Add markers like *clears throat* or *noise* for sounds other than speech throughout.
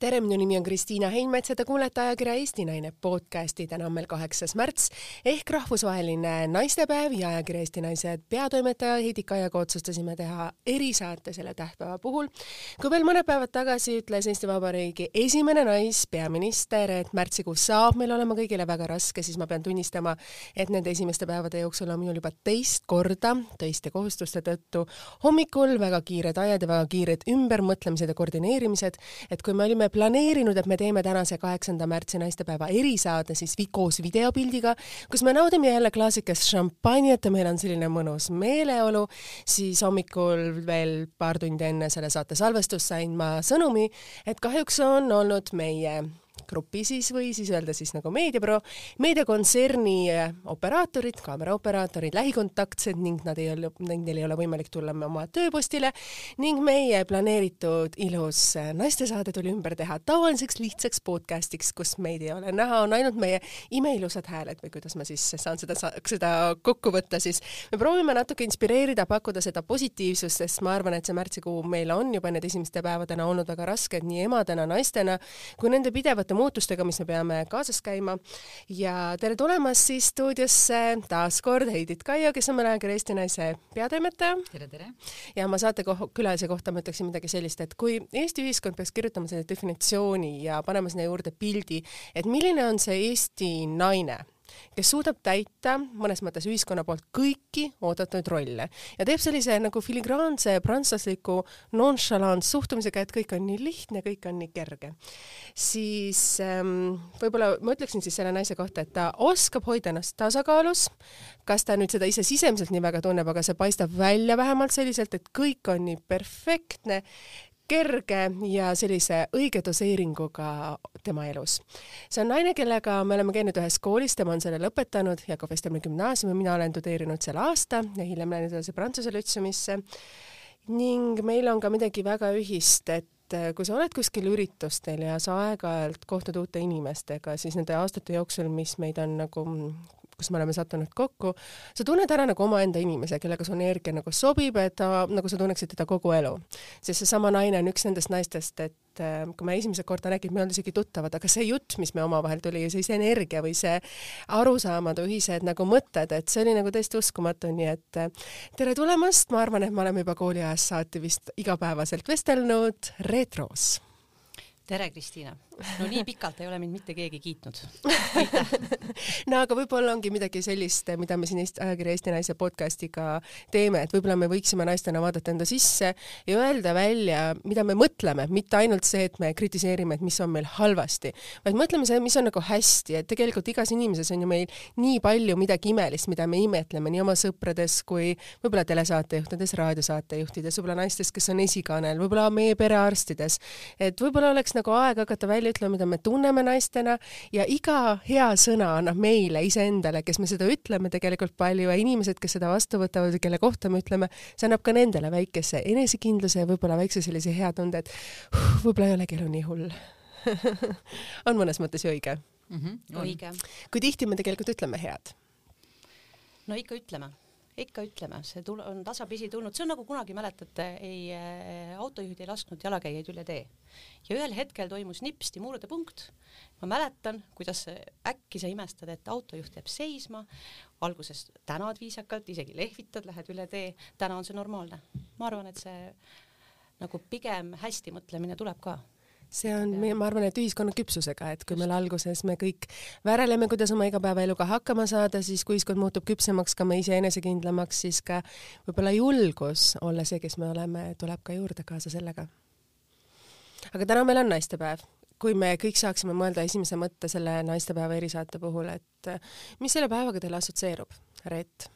tere, minu nimi on Kristiina Heinmets ja te kuulete ajakirja Eesti Naine podcasti. täna on meil kaheksas märts ehk rahvusvaheline naistepäev ja ajakirja Eesti Naised peatoimetaja Heidi Kaiaga otsustasime teha erisaate selle tähtpäeva puhul. kui veel mõned päevad tagasi ütles Eesti Vabariigi esimene naispeaminister, et märtsikuus saab meil olema kõigile väga raske, siis ma pean tunnistama, et nende esimeste päevade jooksul on minul juba teist korda töiste kohustuste tõttu hommikul väga kiired ajad ja väga kiired ümbermõtlemised ja koordineerimised, et kui me olime planeerinud, et me teeme tänase kaheksanda märtsi naistepäeva erisaade siis vi koos videopildiga, kus me naudime jälle klaasikest šampanjat ja meil on selline mõnus meeleolu, siis hommikul veel paar tundi enne selle saate salvestust sain ma sõnumi, et kahjuks on olnud meie grupi siis või siis öelda siis nagu meediapro, meediakontserni eh, operaatorid, kaameraoperaatorid, lähikontaktsed ning nad ei ole, nendel ei ole võimalik tulla oma tööpostile ning meie planeeritud ilus eh, naistesaade tuli ümber teha tavaliseks lihtsaks podcast'iks, kus meid ei ole näha, on ainult meie imeilusad hääled või kuidas ma siis saan seda, seda kokku võtta siis. me proovime natuke inspireerida, pakkuda seda positiivsust, sest ma arvan, et see märtsikuu meil on juba need esimeste päevadena olnud väga rasked nii emadena, naistena kui nende pidevate muutustega, mis me peame kaasas käima. ja tere tulemast siis stuudiosse taas kord Heidit Kaia, kes on meil ajakirja Eesti Naise peatoimetaja. tere, tere! ja ma saate koh külalise kohta ma ütleksin midagi sellist, et kui Eesti ühiskond peaks kirjutama selle definitsiooni ja panema sinna juurde pildi, et milline on see Eesti naine kes suudab täita mõnes mõttes ühiskonna poolt kõiki oodatud rolle ja teeb sellise nagu filigraanse prantslasliku nonchalant suhtumisega, et kõik on nii lihtne, kõik on nii kerge. siis ähm, võib-olla ma ütleksin siis selle naise kohta, et ta oskab hoida ennast tasakaalus, kas ta nüüd seda ise sisemiselt nii väga tunneb, aga see paistab välja vähemalt selliselt, et kõik on nii perfektne kerge ja sellise õige doseeringuga tema elus. see on naine, kellega me oleme käinud ühes koolis, tema on selle lõpetanud, Jakob Vestermann gümnaasiumi, mina olen tudeerinud seal aasta ja hiljem läinud edasi Prantsuse lütseumisse. ning meil on ka midagi väga ühist, et kui sa oled kuskil üritustel ja sa aeg-ajalt kohtud uute inimestega, siis nende aastate jooksul, mis meid on nagu kus me oleme sattunud kokku, sa tunned ära nagu omaenda inimese, kellega su energia nagu sobib, et ta, nagu sa tunneksid teda kogu elu. sest seesama naine on üks nendest naistest, et äh, kui me esimest korda nägime, me ei olnud isegi tuttavad, aga see jutt, mis me omavahel tuli, see, see energia või see arusaamad, ühised nagu mõtted, et see oli nagu täiesti uskumatu, nii et äh, tere tulemast, ma arvan, et me oleme juba kooliajast saati vist igapäevaselt vestelnud Reetros tere, Kristiina! No nii pikalt ei ole mind mitte keegi kiitnud. *laughs* no aga võib-olla ongi midagi sellist, mida me siin Eesti ajakirja Eesti Naise podcastiga teeme, et võib-olla me võiksime naistena vaadata enda sisse ja öelda välja, mida me mõtleme, mitte ainult see, et me kritiseerime, et mis on meil halvasti, vaid mõtleme see, mis on nagu hästi, et tegelikult igas inimeses on ju meil nii palju midagi imelist, mida me imetleme nii oma sõprades kui võib-olla telesaatejuhtides, raadiosaatejuhtides, võib-olla naistes, kes on esikaanel, võib-olla meie perearstides, et võib-olla oleks nagu aeg hakata välja ütlema, mida me tunneme naistena ja iga hea sõna annab meile iseendale, kes me seda ütleme tegelikult palju ja inimesed, kes seda vastu võtavad ja kelle kohta me ütleme, see annab ka nendele väikese enesekindluse ja võib-olla väikse sellise hea tunde, et uh, võib-olla ei olegi elu nii hull *laughs* on mõnes mõttes ju õige mm? -hmm, õige. kui tihti me tegelikult ütleme head? no ikka ütleme ikka ütleme, see tul-, on tasapisi tulnud, see on nagu kunagi mäletate, ei äh, autojuhid ei lasknud jalakäijaid üle tee. ja ühel hetkel toimus nipsti murdepunkt. ma mäletan, kuidas äkki sa imestad, et autojuht jääb seisma, alguses tänad viisakalt, isegi lehvitad, lähed üle tee, täna on see normaalne. ma arvan, et see nagu pigem hästi mõtlemine tuleb ka see on, ma arvan, et ühiskonna küpsusega, et kui meil alguses me kõik väreleme, kuidas oma igapäevaeluga hakkama saada, siis kui ühiskond muutub küpsemaks, ka me ise enesekindlamaks, siis ka võib-olla julgus olla see, kes me oleme, tuleb ka juurde kaasa sellega. aga täna meil on naistepäev. kui me kõik saaksime mõelda esimese mõtte selle naistepäeva erisaate puhul, et mis selle päevaga teile assotsieerub, Reet?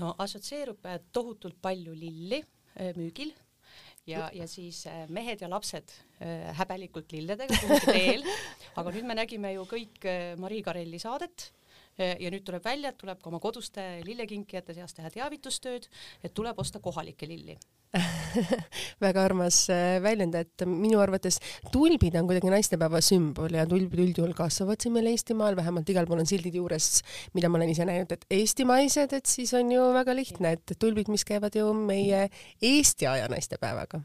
no assotsieerub tohutult palju lilli äh, müügil ja, ja siis äh, mehed ja lapsed äh, häbelikult lilledega kuhugi teel, *laughs* aga nüüd me nägime ju kõik äh, Marii Karelli saadet ja nüüd tuleb välja, et tuleb ka oma koduste lillekinkijate seas teha teavitustööd, et tuleb osta kohalikke lilli. *laughs* Väga armas väljend, et minu arvates tulbid on kuidagi naistepäeva sümbol ja tulbid üldjuhul kasvavad siin meil Eestimaal, vähemalt igal pool on sildid juures, mida ma olen ise näinud, et eestimaised, et siis on ju väga lihtne, et tulbid, mis käivad ju meie Eesti aja naistepäevaga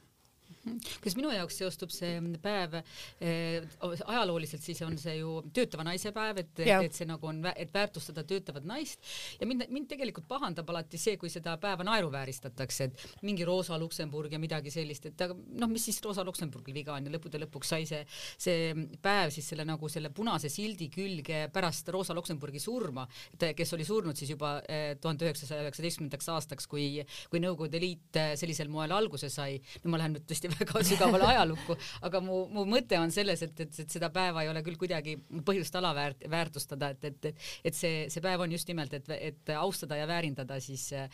kas minu jaoks seostub see päev eh, ajalooliselt, siis on see ju töötava naise päev, et, et see nagu on, et väärtustada töötavat naist ja mind, mind tegelikult pahandab alati see, kui seda päeva naeruvääristatakse, et mingi Rosa Luksemburg ja midagi sellist, et aga noh, mis siis Rosa Luksemburgil viga on ja lõppude lõpuks sai see, see päev siis selle nagu selle punase sildi külge pärast Rosa Luksemburgi surma, kes oli surnud siis juba eh, tuhande üheksasaja üheksateistkümnendaks aastaks, kui, kui Nõukogude Liit eh, sellisel moel alguse sai. no ma lähen nüüd tõesti väga sügavale ajalukku, aga mu, mu mõte on selles, et, et, et seda päeva ei ole küll kuidagi põhjust alaväärt-, väärtustada, et, et, et, et see, see päev on just nimelt, et, et austada ja väärindada siis äh,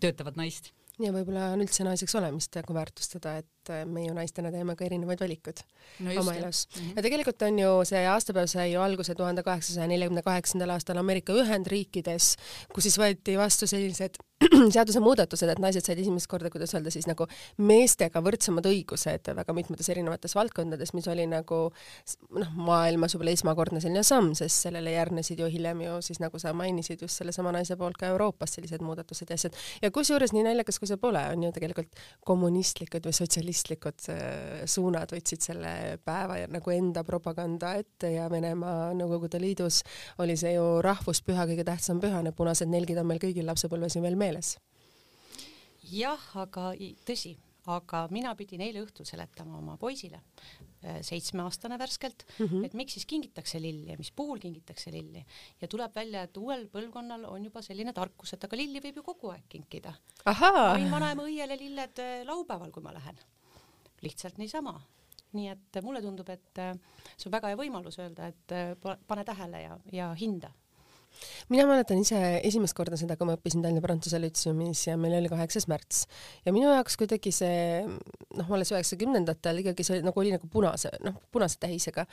töötavat naist. Ja võib-olla on üldse naiseks olemist nagu väärtustada, et äh, me ju naistena teeme ka erinevaid valikuid no oma elus mm. -hmm. ja tegelikult on ju see aastapäev sai ju alguse tuhande kaheksasaja neljakümne kaheksandal aastal Ameerika Ühendriikides, kus siis võeti vastu sellised *clears throat* seadusemuudatused, et naised said esimest korda, kuidas öelda siis nagu meestega võrdsemad õigused väga mitmetes erinevates valdkondades, mis oli nagu noh, maailmas võib-olla esmakordne selline samm, sest sellele järgnesid ju hiljem ju siis nagu sa mainisid just sellesama naise poolt ka Euroopas sellised muudatused ja asjad. ja kusjuures nii naljakas, kui see pole, on ju tegelikult kommunistlikud või sotsialistlikud äh, suunad võtsid selle päeva nagu enda propaganda ette ja Venemaa Nõukogude Liidus oli see ju rahvuspüha, kõige tähtsam püha, need punased nelgid on meil kõigil lapsepõlves ju veel meeles. jah, aga tõsi, aga mina pidin eile õhtul seletama oma poisile, äh, seitsmeaastane värskelt mm, -hmm. et miks siis kingitakse lilli ja mis puhul kingitakse lilli ja tuleb välja, et uuel põlvkonnal on juba selline tarkus, et aga lilli võib ju kogu aeg kinkida. ma võin vanaema õiele lilled äh, laupäeval, kui ma lähen. Lihtsalt niisama. Nii et mulle tundub, et äh, see on väga hea võimalus öelda, et pane tähele ja, ja hinda. Mina mäletan ise esimest korda seda, kui ma õppisin Tallinna Prantsuse Lütseumis ja meil oli kaheksas märts. Ja minu jaoks kuidagi see noh, alles üheksakümnendatel ikkagi see nagu oli nagu punase, noh, punase tähisega,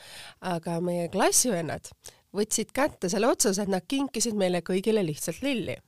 aga meie klassivennad võtsid kätte selle otsuse, et nad kinkisid meile kõigile lihtsalt lilli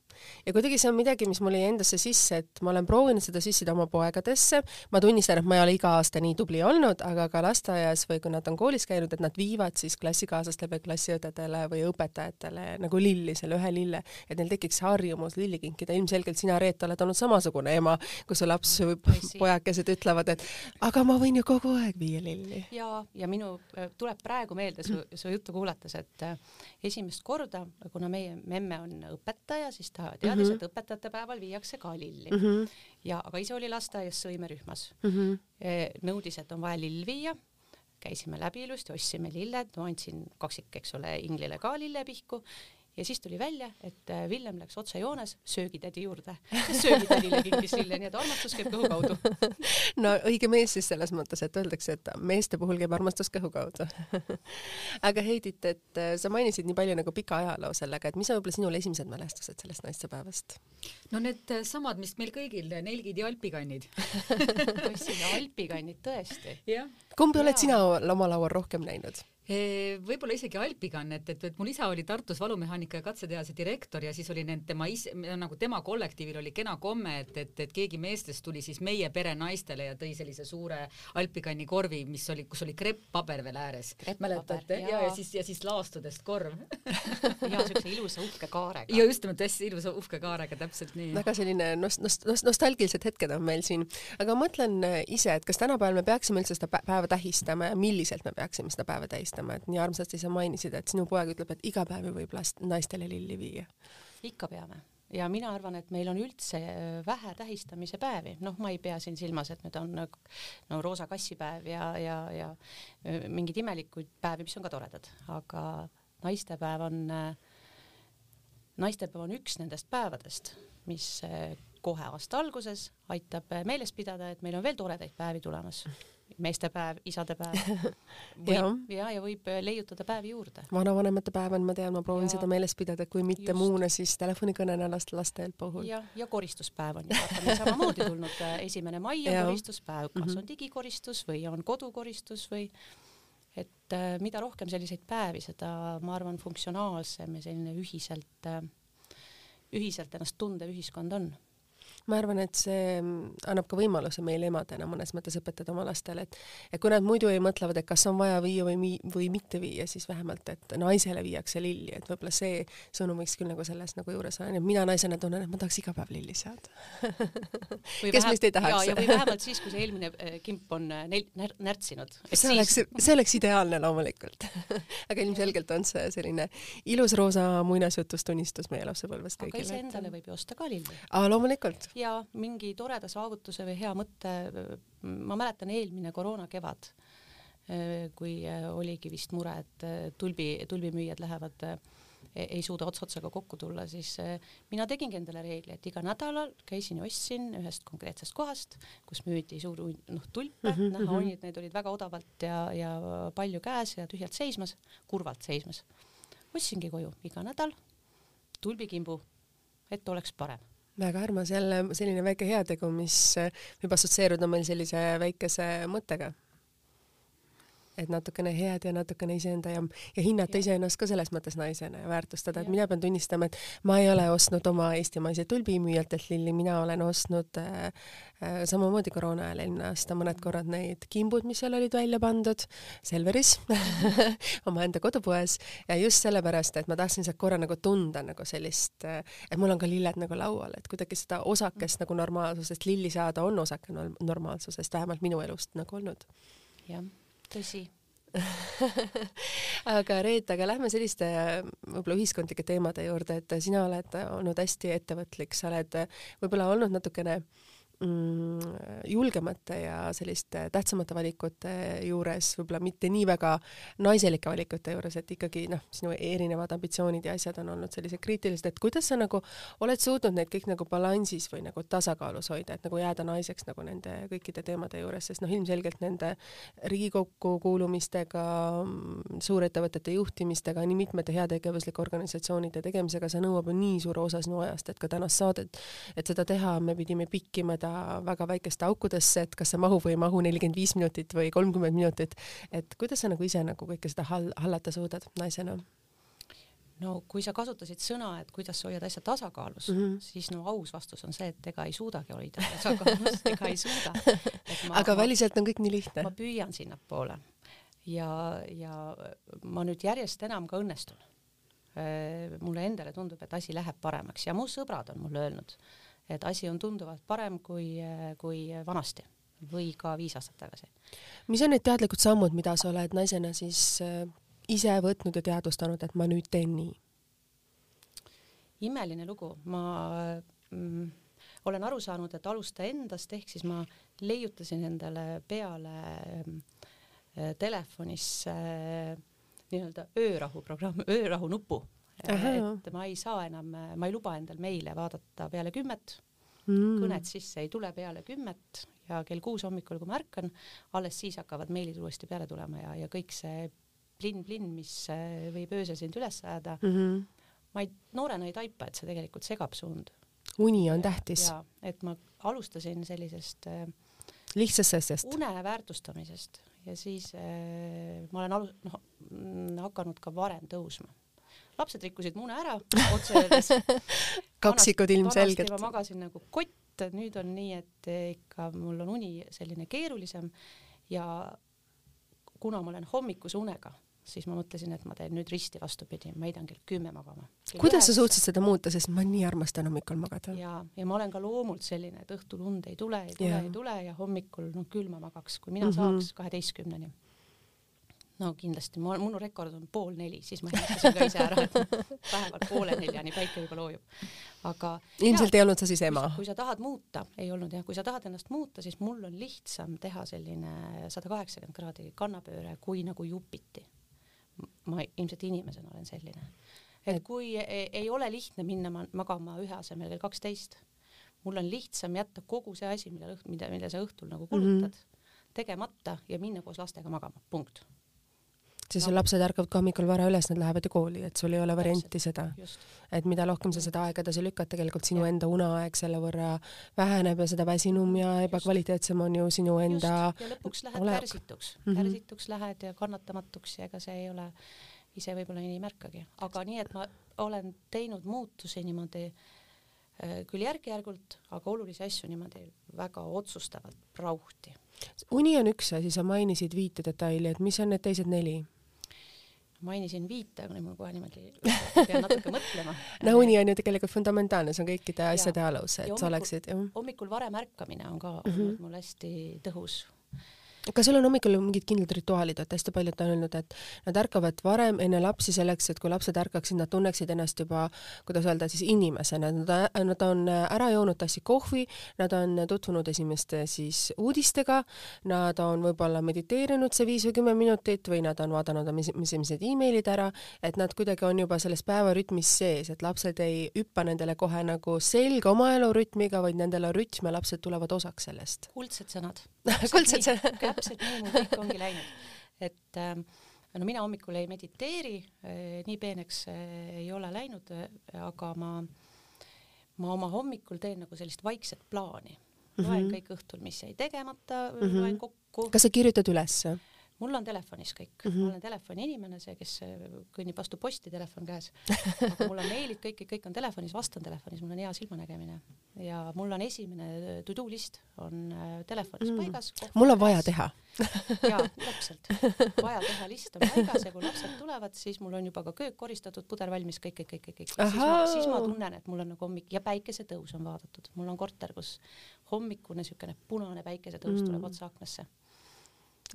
ja kuidagi see on midagi, mis mul jäi endasse sisse, et ma olen proovinud seda sissida oma poegadesse, ma tunnistan, et ma ei ole iga aasta nii tubli olnud, aga ka lasteaias või kui nad on koolis käinud, et nad viivad siis klassikaaslastele või klassiõdedele või õpetajatele nagu lilli, selle ühe lille, et neil tekiks harjumus lilli kinkida, ilmselgelt sina, Reet, oled olnud samasugune ema, kus su laps või pojakesed ütlevad, et aga ma võin ju kogu aeg viia lilli. ja, ja minu, äh, tuleb praegu meelde su, su juttu kuulates, et äh, esimest korda, kuna meie memme on õpetaja, siis ta teadis mm, -hmm. et õpetajate päeval viiakse ka lilli mm. -hmm. ja, aga ise oli lasteaias sõimerühmas mm. -hmm. nõudis, et on vaja lill viia, käisime läbi ilusti, ostsime lilled, ma andsin kaksik, eks ole, Inglile ka lillepihku ja siis tuli välja, et äh, Villem läks otsejoones söögitädi juurde. söögitädile kinkis lille, nii et armastus käib kõhu kaudu *laughs* no õige mees siis selles mõttes, et öeldakse, et meeste puhul käib armastus kõhu kaudu *laughs* aga Heidit, et äh, sa mainisid nii palju nagu pika ajaloo sellega, et mis on võib-olla sinul esimesed mälestused sellest naistepäevast? no need äh, samad, mis meil kõigil, nelgid ja alpikannid *laughs* tõsi, alpikannid tõesti. kumbi oled sina oma laual rohkem näinud? Võib-olla isegi Alpigan, et, et, et mul isa oli Tartus valumehaanika ja katsetehase direktor ja siis oli need tema ise, nagu tema kollektiivil oli kena komme, et, et, et keegi meestest tuli siis meie pere naistele ja tõi sellise suure Alpigani korvi, mis oli, kus oli krepppaber veel ääres. mäletate? ja, ja, ja siis, ja siis laastudest korv *laughs* ja siukse ilusa uhke kaarega. ja just nimelt hästi ilusa uhke kaarega, täpselt nii. väga selline nost-, nost-, nost-, nostalgilised hetked on meil siin, aga mõtlen ise, et kas tänapäeval me peaksime üldse seda päeva tähistama ja milliselt me peaksime seda päeva tähistama? Tähistama, et nii armsasti sa mainisid, et sinu poeg ütleb, et iga päev ju võib last, naistele lilli viia. ikka peame. Ja mina arvan, et meil on üldse äh, vähe tähistamise päevi, noh, ma ei pea siin silmas, et nüüd on no roosa kassipäev ja, ja, ja äh, mingeid imelikud päevi, mis on ka toredad, aga naistepäev on, äh, naistepäev on üks nendest päevadest, mis kohe aasta alguses aitab meeles pidada, et meil on veel toredaid päevi tulemas meestepäev, isadepäev *laughs* võib, ja, ja võib leiutada päevi juurde. vanavanemate päev on, ma tean, ma proovin ja, seda meeles pidada, kui mitte just. muuna, siis telefonikõnena last laste puhul. ja, ja koristuspäev on ju samamoodi tulnud, äh, esimene mai on koristuspäev, kas mm -hmm. on digikoristus või on kodukoristus või et äh, mida rohkem selliseid päevi, seda ma arvan, funktsionaalsem ja selline ühiselt äh,, ühiselt ennast tundev ühiskond on ma arvan, et see annab ka võimaluse meil emadena mõnes mõttes õpetada oma lastele, et et kui nad muidu ei mõtlevad, et kas on vaja viia või mi-, või mitte viia, siis vähemalt, et naisele viiakse lilli, et võib-olla see sõnum võiks küll nagu selles nagu juures olla, nii et mina naisena tunnen, et ma tahaks iga päev lilli saada kes meist ei tahaks? ja, ja või vähemalt siis, kui see eelmine äh, kimp on äh, neil när, närtsinud. see oleks, see oleks ideaalne loomulikult *laughs* aga ilmselgelt on see selline ilus roosa muinasjutustunistus meie lapsepõlvest kõigile. aga iseendale võib ju osta ka lilli. aa, loomulikult. Ja mingi toreda saavutuse või hea mõtte, ma mäletan eelmine koroona kevad, kui oligi vist mure, et tulbi, tulbimüüjad lähevad ei suuda ots otsaga kokku tulla, siis mina tegingi endale reegli, et iga nädalal käisin ja ostsin ühest konkreetsest kohast, kus müüdi suur noh tulpe. Mm, -hmm, näha oli, et need olid väga odavalt ja, ja palju käes ja tühjalt seismas, kurvalt seismas. ostsingi koju iga nädal tulbikimbu, et oleks parem väga armas, jälle selline väike heategu, mis võib assotsieeruda meil sellise väikese mõttega et natukene head ja natukene iseenda ja, ja hinnata iseennast ka selles mõttes naisena ja väärtustada, et mina pean tunnistama, et ma ei ole ostnud oma eestimaiseid tulbimüüjatelt lilli, mina olen ostnud äh, äh, samamoodi koroona ajal eelmine aasta mõned korrad neid kimbud, mis seal olid välja pandud Selveris *laughs* omaenda kodupoes ja just sellepärast, et ma tahtsin sealt korra nagu tunda nagu sellist, äh, et mul on ka lilled nagu laual, et kuidagi seda osakest nagu normaalsusest lilli saada on osake normaalsusest, vähemalt minu elust nagu olnud. jah tõsi. *laughs* Aga Reet, aga lähme selliste võib-olla ühiskondlike teemade juurde, et sina oled olnud hästi ettevõtlik, sa oled võib-olla olnud natukene äh, julgemate ja selliste tähtsamate valikute juures, võib-olla mitte nii väga naiselike valikute juures, et ikkagi noh, sinu erinevad ambitsioonid ja asjad on olnud sellised kriitilised, et kuidas sa nagu oled suutnud neid kõik nagu balansis või nagu tasakaalus hoida, et nagu jääda naiseks nagu nende kõikide teemade juures, sest noh, ilmselgelt nende Riigikokku kuulumistega, suurettevõtete juhtimistega, nii mitmete heategevuslike organisatsioonide tegemisega, see nõuab ju nii suure osa sinu ajast, et ka tänast saadet, et seda teha, me pidime pikkima ta väga väikeste aukudesse, et kas see mahub või ei mahu nelikümmend viis minutit või kolmkümmend minutit, et kuidas sa nagu ise nagu kõike seda hall-, hallata suudad naisena? no kui sa kasutasid sõna, et kuidas sa hoiad asja tasakaalus mm, -hmm. siis no aus vastus on see, et ega ei suudagi hoida tasakaalus *laughs* ega ei suuda. aga väliselt on kõik nii lihtne. ma püüan sinnapoole ja, ja ma nüüd järjest enam ka õnnestun. Äh, mulle endale tundub, et asi läheb paremaks ja mu sõbrad on mulle öelnud, et asi on tunduvalt parem kui, kui vanasti või ka viis aastat tagasi. mis on need teadlikud sammud, mida sa oled naisena siis äh, ise võtnud ja teadvustanud, et ma nüüd teen nii? imeline lugu, ma mm, olen aru saanud, et alusta endast, ehk siis ma leiutasin endale peale äh, telefonis äh, nii-öelda öörahu programm, öörahu nupu et ma ei saa enam, ma ei luba endal meile vaadata peale kümmet mm., kõned sisse ei tule peale kümmet ja kell kuus hommikul, kui ma ärkan, alles siis hakkavad meilid uuesti peale tulema ja, ja kõik see plinn-plinn, mis äh, võib öösel sind üles ajada mm, -hmm. ma ei, noorena ei taipa, et see tegelikult segab su-und. uni on tähtis. et ma alustasin sellisest äh, lihtsast asjast. une väärtustamisest ja siis äh, ma olen alu-, noh, hakanud ka varem tõusma lapsed rikkusid mune ära otse öeldes kaksikud ilmselgelt. ma magasin nagu kott, nüüd on nii, et ikka mul on uni selline keerulisem ja kuna ma olen hommikuse unega, siis ma mõtlesin, et ma teen nüüd risti vastupidi, ma heidan kell kümme magama. kuidas sa suutsid seda muuta, sest ma nii armastan hommikul magada. ja, ja ma olen ka loomult selline, et õhtul und ei tule, ei tule, ei tule ja hommikul noh, küll ma magaks, kui mina mm -hmm. saaks kaheteistkümneni no kindlasti, ma, minu rekord on pool neli, siis ma hindasin ka ise ära, et päeval poole neljani päike juba loojub. aga ilmselt ja, ei olnud sa siis ema? kui sa tahad muuta, ei olnud jah, kui sa tahad ennast muuta, siis mul on lihtsam teha selline sada kaheksakümmend kraadi kannapööre kui nagu jupiti. ma ilmselt inimesena olen selline. et kui ei, ei ole lihtne minna magama ühe asemel kell kaksteist, mul on lihtsam jätta kogu see asi, mille, mida, mille sa õhtul nagu kulutad mm, -hmm. tegemata ja minna koos lastega magama, punkt siis no. lapsed ärkavad ka hommikul vara üles, nad lähevad ju kooli, et sul ei ole varianti seda. et mida rohkem sa seda aega edasi lükkad, tegelikult sinu enda uneaeg selle võrra väheneb ja seda väsinum ja ebakvaliteetsem on ju sinu enda just. ja lõpuks lähed olek. kärsituks mm, -hmm. kärsituks lähed ja kannatamatuks ja ega see ei ole, ise võib-olla ei märkagi, aga nii, et ma olen teinud muutusi niimoodi Äh, küll järk-järgult, aga olulisi asju niimoodi väga otsustavalt, prauhti. uni on üks asi, sa mainisid viite detaili, et mis on need teised neli? Mainisin viite, aga nüüd mul kohe niimoodi *laughs* pean natuke mõtlema. no uni on ju tegelikult fundamentaalne, see on kõikide asjade alus, et sa oleksid jah. hommikul varem ärkamine on ka mm -hmm. mul hästi tõhus kas sul on hommikul mingid kindlad rituaalid, et hästi paljud on öelnud, et nad ärkavad varem enne lapsi selleks, et kui lapsed ärkaksid, nad tunneksid ennast juba, kuidas öelda siis inimesena, nad, nad on ära joonud tassi kohvi, nad on tutvunud esimeste siis uudistega, nad on võib-olla mediteerinud see viis või kümme minutit või nad on vaadanud esimesed emailid ära, et nad kuidagi on juba selles päevarütmis sees, et lapsed ei hüppa nendele kohe nagu selga oma elurütmiga, vaid nendel on rütm ja lapsed tulevad osaks sellest. kuldsed sõnad. *laughs* Kuldsed sõnad täpselt nii mul kõik ongi läinud, et äh, no mina hommikul ei mediteeri äh,, nii peeneks äh, ei ole läinud äh,, aga ma, ma oma hommikul teen nagu sellist vaikset plaani, loen mm -hmm. kõik õhtul, mis jäi tegemata mm, -hmm. loen kokku. kas sa kirjutad ülesse? Mul on telefonis kõik mm, -hmm. ma olen telefoni inimene, see, kes kõnnib vastu posti, telefon käes. aga mul on meilid kõik, kõik on telefonis, vastan telefonis, mul on hea silmanägemine ja mul on esimene to do list on äh, telefonis mm. paigas. mul on vaja teha jaa, täpselt, vaja teha list on paigas ja kui lapsed tulevad, siis mul on juba ka köök koristatud, puder valmis, kõik, kõik, kõik, kõik, kõik. siis ma, tunnen, et mul on nagu hommik ja päikesetõus on vaadatud, mul on korter, kus hommikune niisugune punane päikesetõus mm. tuleb otsa aknasse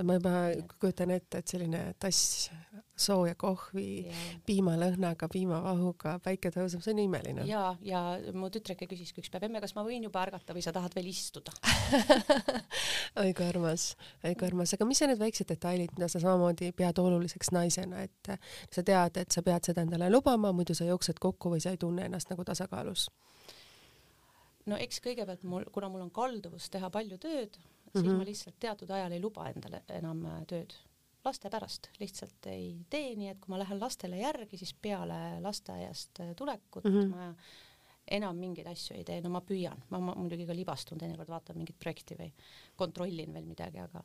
ma juba kujutan ette, et selline tass sooja kohvi ja. piimalõhnaga, piimavahuga, päike tõuseb, see on imeline. ja, ja mu tütreke küsiski üks päev, emme, kas ma võin juba ärgata või sa tahad veel istuda *laughs* oi kui armas, oi kui armas, aga mis on need väiksed detailid, mida sa samamoodi pead oluliseks naisena, et sa tead, et sa pead seda endale lubama, muidu sa jooksed kokku või sa ei tunne ennast nagu tasakaalus? no eks kõigepealt mul, kuna mul on kalduvus teha palju tööd, mm -hmm. ma lihtsalt teatud ajal ei luba endale enam äh, tööd. laste pärast lihtsalt ei tee, nii et kui ma lähen lastele järgi, siis peale lasteaiast äh, tulekut mm -hmm. ma enam mingeid asju ei tee, no ma püüan, ma, ma muidugi ka libastun, teinekord vaatan mingit projekti või kontrollin veel midagi, aga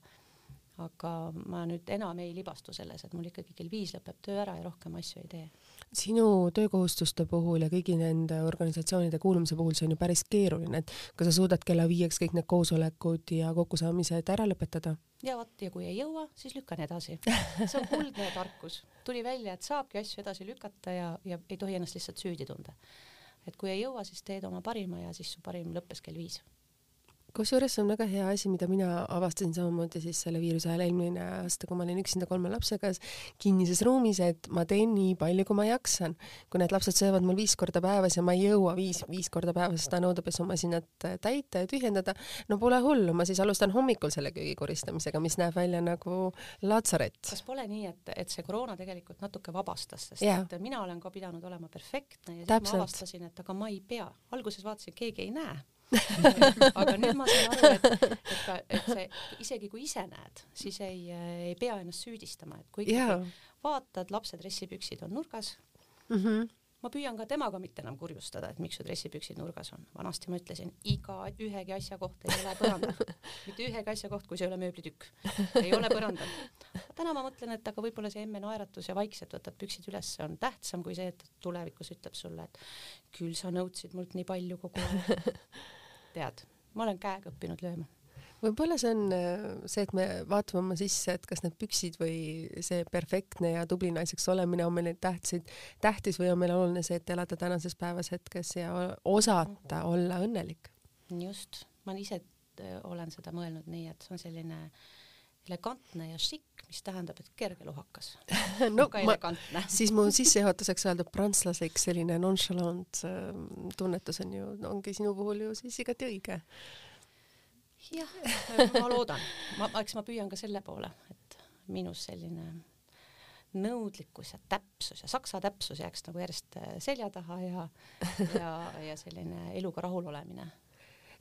aga ma nüüd enam ei libastu selles, et mul ikkagi kell viis lõpeb töö ära ja rohkem asju ei tee sinu töökohustuste puhul ja kõigi nende organisatsioonide kuulumise puhul see on ju päris keeruline, et kas sa suudad kella viieks kõik need koosolekud ja kokkusaamised ära lõpetada? ja vot, ja kui ei jõua, siis lükkan edasi. see on kuldne tarkus. tuli välja, et saabki asju edasi lükata ja, ja ei tohi ennast lihtsalt süüdi tunda. et kui ei jõua, siis teed oma parima ja siis su parim lõppes kell viis kusjuures see on väga hea asi, mida mina avastasin samamoodi siis selle viiruse ajal eelmine aasta, kui ma olin üksinda kolme lapsega kinnises ruumis, et ma teen nii palju, kui ma jaksan. kui need lapsed söövad mul viis korda päevas ja ma ei jõua viis, viis korda päevas seda nõudepesumasinat täita ja tühjendada, no pole hullu, ma siis alustan hommikul selle köögi koristamisega, mis näeb välja nagu laatsaret. kas pole nii, et, et see koroona tegelikult natuke vabastas, sest yeah. et mina olen ka pidanud olema perfektne ja siis Täpselt. ma avastasin, et aga ma ei pea, alguses vaatasin, keegi ei näe *laughs* aga nüüd ma saan aru, et, et ka, et see isegi kui ise näed, siis ei, ei pea ennast süüdistama, et kui ikkagi yeah. vaatad, lapse dressipüksid on nurgas mm, -hmm. ma püüan ka temaga mitte enam kurjustada, et miks su dressipüksid nurgas on. vanasti ma ütlesin, iga ühegi asja koht ei ole põrandal, *laughs* mitte ühegi asja koht, kui see ei ole mööblitükk, ei ole põrandal. täna ma mõtlen, et aga võib-olla see emme naeratus ja vaikselt võtad püksid üles on tähtsam kui see, et tulevikus ütleb sulle, et küll sa nõudsid mult nii palju kogu aeg *laughs* tead, ma olen käega õppinud lööma. Võib-olla see on äh, see, et me vaatame oma sisse, et kas need püksid või see perfektne ja tubli naiseks olemine on meile tähtsid, tähtis või on meil oluline see, et elada tänases päevas hetkes ja osata olla õnnelik. just, ma ise äh, olen seda mõelnud nii, et see on selline elegantne ja šikk, mis tähendab, et kergeluhakas *laughs* no ma, *laughs* siis mu sissejuhatuseks öeldud prantslaslik selline nonchalant äh, tunnetus on ju, ongi sinu puhul ju siis igati õige. jah, *laughs* ma loodan, ma, eks ma püüan ka selle poole, et minus selline nõudlikkus ja täpsus ja saksa täpsus jääks nagu järjest äh, selja taha ja, ja, ja selline eluga rahulolemine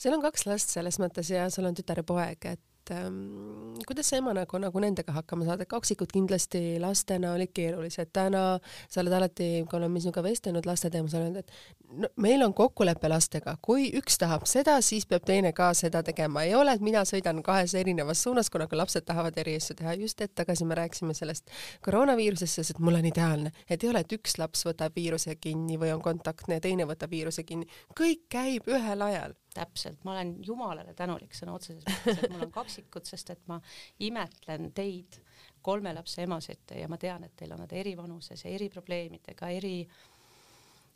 sul on kaks last selles mõttes ja sul on tütar ja poeg, et et ähm, kuidas sa emana nagu, nagu nendega hakkama saad, et kaksikud kindlasti lastena olid keerulised. täna sa oled alati, kui oleme sinuga vestelnud laste oled öelnud, et no, meil on kokkulepe lastega, kui üks tahab seda, siis peab teine ka seda tegema. ei ole, et mina sõidan kahes erinevas suunas, kuna ka lapsed tahavad eri asju teha. just hetk tagasi me rääkisime sellest koroonaviirusest, sest et mul on ideaalne, et ei ole, et üks laps võtab viiruse kinni või on kontaktne ja teine võtab viiruse kinni. kõik käib ühel ajal täpselt, ma olen Jumalale tänulik sõna otseses mõttes, et mul on kaksikud, sest et ma imetlen teid, kolme lapse emasid ja ma tean, et teil on nad eri vanuses ja eri probleemidega, eri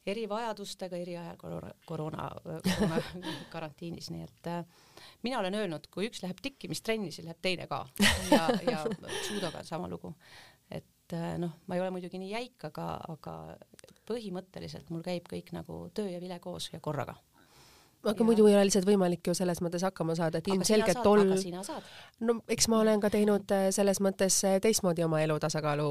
erivajadustega eri ajal koroona, koroona, koroona *laughs* karantiinis, nii et äh, mina olen öelnud, kui üks läheb tikkimistrenni, siis läheb teine ka ja, ja judoga on sama lugu. et äh, noh, ma ei ole muidugi nii jäik, aga, aga põhimõtteliselt mul käib kõik nagu töö ja vile koos ja korraga aga ja. muidu ei ole lihtsalt võimalik ju selles mõttes hakkama saada, et ilmselgelt tol no eks ma olen ka teinud äh, selles mõttes äh, teistmoodi oma elu tasakaalu,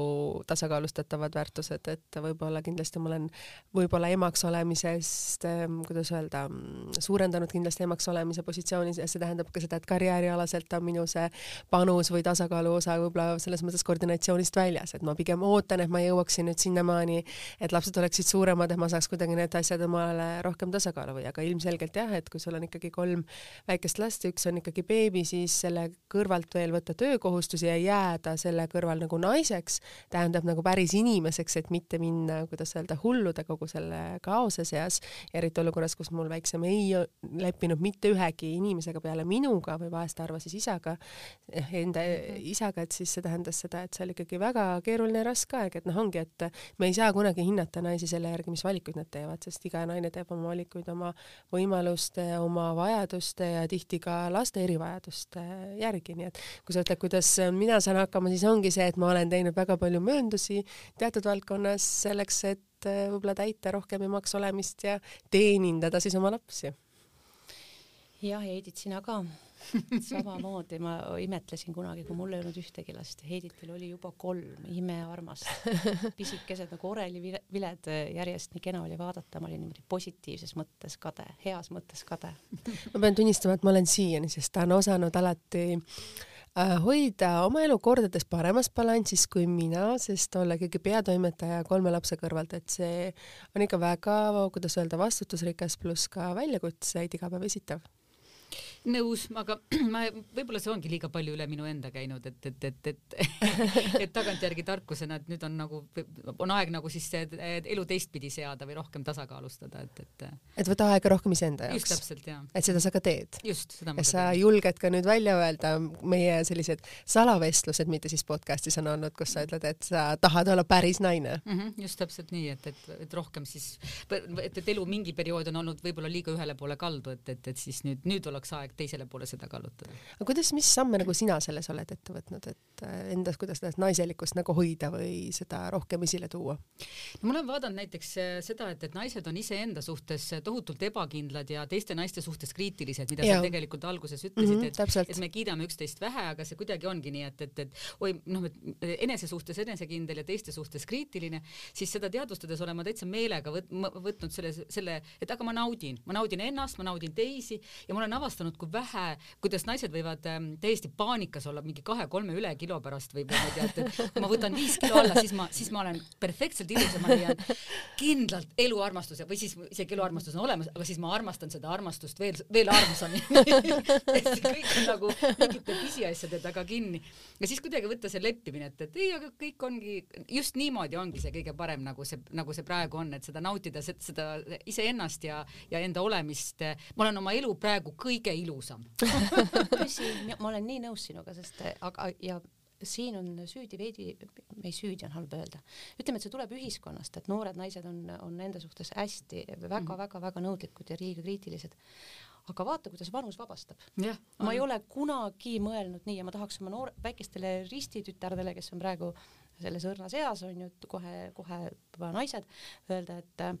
tasakaalustatavad väärtused, et võib-olla kindlasti ma olen võib-olla emaks olemisest, ähm, kuidas öelda, mm, suurendanud kindlasti emaks olemise positsiooni ja see tähendab ka seda, et karjäärialaselt on minu see panus või tasakaalu osa võib-olla selles mõttes koordinatsioonist väljas, et ma pigem ootan, et ma jõuaksin nüüd sinnamaani, et lapsed oleksid suuremad, et ma saaks kuidagi need asjad omale rohkem tasakaalu või, aga ilmselgelt jah, jah, et kui sul on ikkagi kolm väikest last ja üks on ikkagi beebi, siis selle kõrvalt veel võtta töökohustusi ja jääda selle kõrval nagu naiseks, tähendab nagu päris inimeseks, et mitte minna, kuidas öelda, hullude kogu selle kaose seas, eriti olukorras, kus mul väiksem ei leppinud mitte ühegi inimesega peale minuga või vahest arvas siis isaga, enda isaga, et siis see tähendas seda, et see oli ikkagi väga keeruline ja raske aeg, et noh, ongi, et me ei saa kunagi hinnata naisi selle järgi, mis valikuid nad teevad, sest iga naine teeb oma valikuid oma võimalusi võimaluste, oma vajaduste ja tihti ka laste erivajaduste järgi, nii et kui sa ütled, kuidas mina saan hakkama, siis ongi see, et ma olen teinud väga palju mööndusi teatud valdkonnas selleks, et eh, võib-olla täita rohkem emaks olemist ja teenindada siis oma lapsi. jah, ja Heidit, sina ka *laughs* samamoodi ma imetlesin kunagi, kui mul ei olnud ühtegi last, Heiditil oli juba kolm, imearmas, *laughs* pisikesed nagu oreliviled, järjest nii kena oli vaadata, ma olin niimoodi positiivses mõttes kade, heas mõttes kade. *laughs* ma pean tunnistama, et ma olen siiani, sest ta on osanud alati äh, hoida oma elu kordades paremas balansis kui mina, sest olla ikkagi peatoimetaja kolme lapse kõrvalt, et see on ikka väga, kuidas öelda, vastutusrikas pluss ka väljakutseid iga päev esitav nõus, aga *clears throat* ma, võib-olla see ongi liiga palju üle minu enda käinud, et, et, et, et, *laughs* et tagantjärgi tarkusena, et nüüd on nagu, on aeg nagu siis elu teistpidi seada või rohkem tasakaalustada, et, et. et võta aega rohkem iseenda jaoks. just täpselt, jaa. et seda sa ka teed. just, seda ma sa teen. julged ka nüüd välja öelda meie sellised salavestlused, mitte siis podcast'is on olnud, kus sa ütled, et sa tahad olla päris naine mm. -hmm, just täpselt nii, et, et, et rohkem siis, et, et elu mingi periood on olnud võib-olla liiga ühele poole kaldu, et, et, et siis nüüd, nüüd oleks aeg teisele poole seda kallutada. aga kuidas, mis samme nagu sina selles oled ette võtnud, et äh, endas, kuidas seda naiselikkust nagu hoida või seda rohkem esile tuua? no ma olen vaadanud näiteks äh, seda, et, et naised on iseenda suhtes tohutult ebakindlad ja teiste naiste suhtes kriitilised, mida ja. sa tegelikult alguses ütlesid mm, -hmm, et, et me kiidame üksteist vähe, aga see kuidagi ongi nii, et, et, et oi noh, et enese suhtes enesekindel ja teiste suhtes kriitiline, siis seda teadvustades olen ma täitsa meelega võt, võtnud selle, selle, et aga ma naudin, ma naudin ennast, ma naudin teisi ja ma olen avastanud, kui vähe, kuidas naised võivad ähm, täiesti paanikas olla mingi kahe-kolme ülekilo pärast või ma ei tea, et kui ma võtan viis kilo alla, siis ma, siis ma olen perfektselt ilus ja ma leian kindlalt eluarmastuse või siis isegi eluarmastus on olemas, aga siis ma armastan seda armastust veel, veel armsamini *laughs* et kõik on nagu mingite pisiasjade taga kinni ja siis kuidagi võtta see leppimine, et, et ei, aga kõik ongi just niimoodi ongi see kõige parem, nagu see, nagu see praegu on, et seda nautida, seda iseennast ja, ja enda olemist. ma olen oma elu praegu kõige ilusam *laughs* tõsi, ma olen nii nõus sinuga, sest aga ja siin on süüdi veidi, ei süüdi on halb öelda, ütleme, et see tuleb ühiskonnast, et noored naised on, on enda suhtes hästi väga-väga-väga mm -hmm. nõudlikud ja liiga kriitilised. aga vaata, kuidas vanus vabastab. ma ei ole kunagi mõelnud nii ja ma tahaks oma noor, väikestele ristitutardele, kes on praegu selles õrnas eas, on ju, kohe-kohe juba naised, öelda, et äh,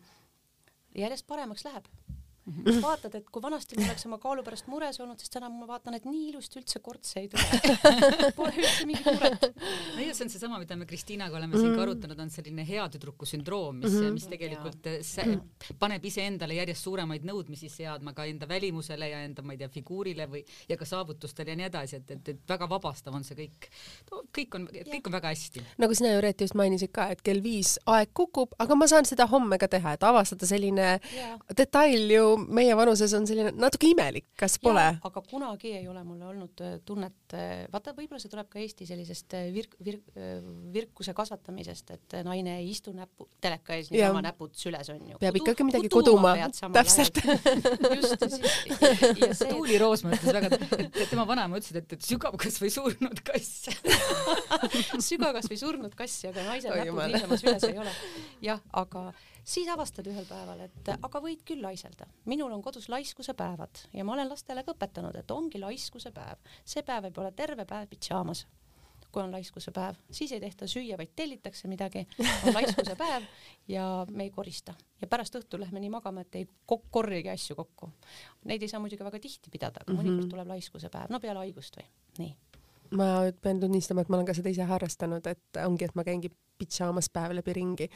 järjest paremaks läheb. Vaatad, et kui vanasti ma oleks oma kaalu pärast mures olnud, siis täna ma vaatan, et nii ilusti üldse kortse ei tule *laughs* Pole üldse mingit muret. no ja see on seesama, mida me Kristiinaga oleme mm siin ka mhm. arutanud, on selline hea tüdruku sündroom, mis mm, -hmm. mis tegelikult ja. paneb iseendale järjest suuremaid nõudmisi seadma ka enda välimusele ja enda, ma ei tea, figuurile või ja ka saavutustele ja nii edasi, et, et, et väga vabastav on see kõik no,. kõik on, kõik on väga hästi. nagu sina, Jüret, just mainisid ka, et kell viis aeg kukub, aga ma saan seda homme ka teha, et avastada selline ja. detail ju meie vanuses on selline natuke imelik, kas pole? aga kunagi ei ole mul olnud äh, tunnet, äh, vaata, võib-olla see tuleb ka Eesti sellisest äh, virk, virk, virkuse kasvatamisest, et naine ei istu näpu, teleka ees niisama näpud süles on ju. peab ikkagi midagi kuduma. täpselt. *laughs* just, ja see. Tuuli Roosma ütles väga, et tema vanaema ütles, et, et sügav kas või surnud kass *laughs* sügav kas või surnud kass, aga naise näpud niisama süles ei ole. jah, aga siis avastad ühel päeval, et aga võid küll laiselda. minul on kodus laiskuse päevad ja ma olen lastele ka õpetanud, et ongi laiskuse päev. see päev võib olla terve päev pidžaamas kui on laiskuse päev, siis ei tehta süüa, vaid tellitakse midagi, on laiskuse päev ja me ei korista ja pärast õhtul lähme nii magama, et ei korjagi asju kokku. Neid ei saa muidugi väga tihti pidada, aga mm -hmm. mõnikord tuleb laiskuse päev, no peale haigust või nii ma pean tunnistama, et ma olen ka seda ise harrastanud, et ongi, et ma käingi pidžaamas päev läbi ringi.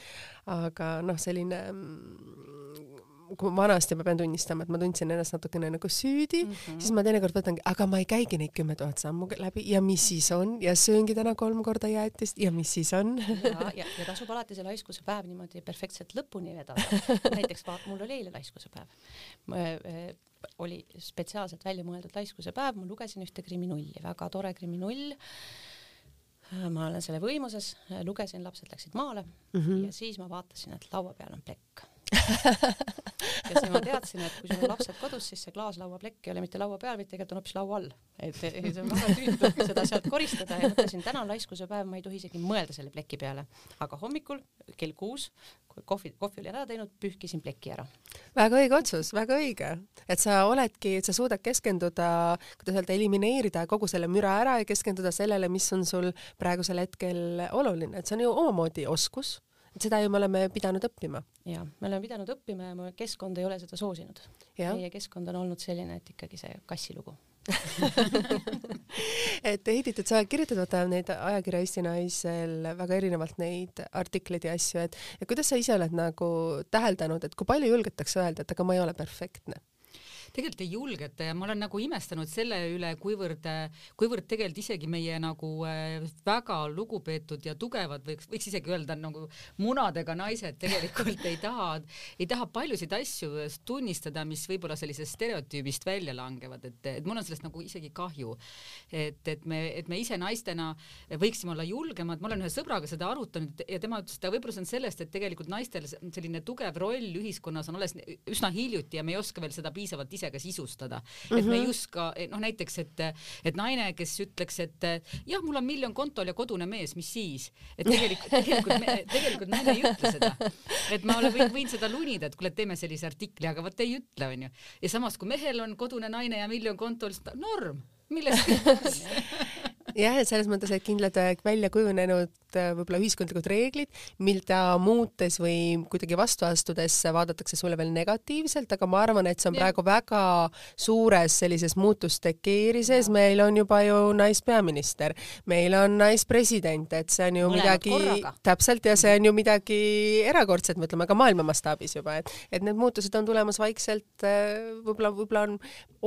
aga noh, selline mm, kui vanasti ma pean tunnistama, et ma tundsin ennast natukene nagu süüdi mm, -hmm. siis ma teinekord võtangi, aga ma ei käigi neid kümme tuhat sammu läbi ja mis siis on ja sööngi täna kolm korda jäätist ja mis siis on. ja, ja, ja tasub alati see laiskuse päev niimoodi perfektselt lõpuni vedada. *laughs* näiteks vaat, mul oli eile laiskuse päev. Oli spetsiaalselt välja mõeldud laiskuse päev, ma lugesin ühte kriminulli, väga tore kriminull. Ma olen selle võimuses, lugesin, lapsed läksid maale mm -hmm. ja siis ma vaatasin, et laua peal on plekk *laughs* ja siis ma teadsin, et kui sul on lapsed kodus, siis see klaaslauaplekk ei ole mitte laua peal, vaid tegelikult on hoopis laua all. et see on väga tüütu seda sealt koristada ja mõtlesin, täna on laiskuse päev, ma ei tohi isegi mõelda selle pleki peale. aga hommikul kell kuus, kui kohvi, kohvi oli ära teinud, pühkisin pleki ära. väga õige otsus, väga õige, et sa oledki, et sa suudad keskenduda, kuidas öelda, elimineerida kogu selle müra ära ja keskenduda sellele, mis on sul praegusel hetkel oluline, et see on ju omamoodi oskus seda ju me oleme pidanud õppima. ja me oleme pidanud õppima ja keskkond ei ole seda soosinud. meie keskkond on olnud selline, et ikkagi see kassilugu *laughs* et Heiditud, sa kirjutad vaata neid ajakirja Eesti Naisel väga erinevalt neid artikleid ja asju, et, et kuidas sa ise oled nagu täheldanud, et kui palju julgetakse öelda, et aga ma ei ole perfektne tegelikult ei julgeta ja ma olen nagu imestanud selle üle, kuivõrd, kuivõrd tegelikult isegi meie nagu äh, väga lugupeetud ja tugevad võiks, võiks isegi öelda nagu munadega naised tegelikult ei taha, ei taha paljusid asju tunnistada, mis võib-olla sellisest stereotüübist välja langevad, et, et mul on sellest nagu isegi kahju. et, et me, et me ise naistena võiksime olla julgemad, ma olen ühe sõbraga seda arutanud ja tema ütles, et võib-olla see on sellest, et tegelikult naistel selline tugev roll ühiskonnas on alles üsna hiljuti ja me ei oska veel seda piisavalt ise ka sisustada mm. -hmm. et me ei mhm. oska, noh näiteks, et, et naine, kes ütleks, et jah, mul on miljon kontol ja kodune mees, mis siis, et tegelikult, tegelikult, tegelikult naine ei ütle seda. et ma olen võin, võin seda lunida, et kuule, teeme sellise artikli, aga vot ei ütle, onju. ja samas, kui mehel on kodune naine ja miljon kontol, norm millest *laughs* jah, et selles mõttes, et kindlad välja kujunenud äh, võib-olla ühiskondlikud reeglid, mida muutes või kuidagi vastu astudes vaadatakse sulle veel negatiivselt, aga ma arvan, et see on praegu väga suures sellises muutuste keerises, meil on juba ju naispeaminister, meil on naispresident, et see on ju Mõlemad midagi, täpselt, ja see on ju midagi erakordset, me ütleme ka maailma mastaabis juba, et, et need muutused on tulemas vaikselt, äh, võib-olla, võib-olla on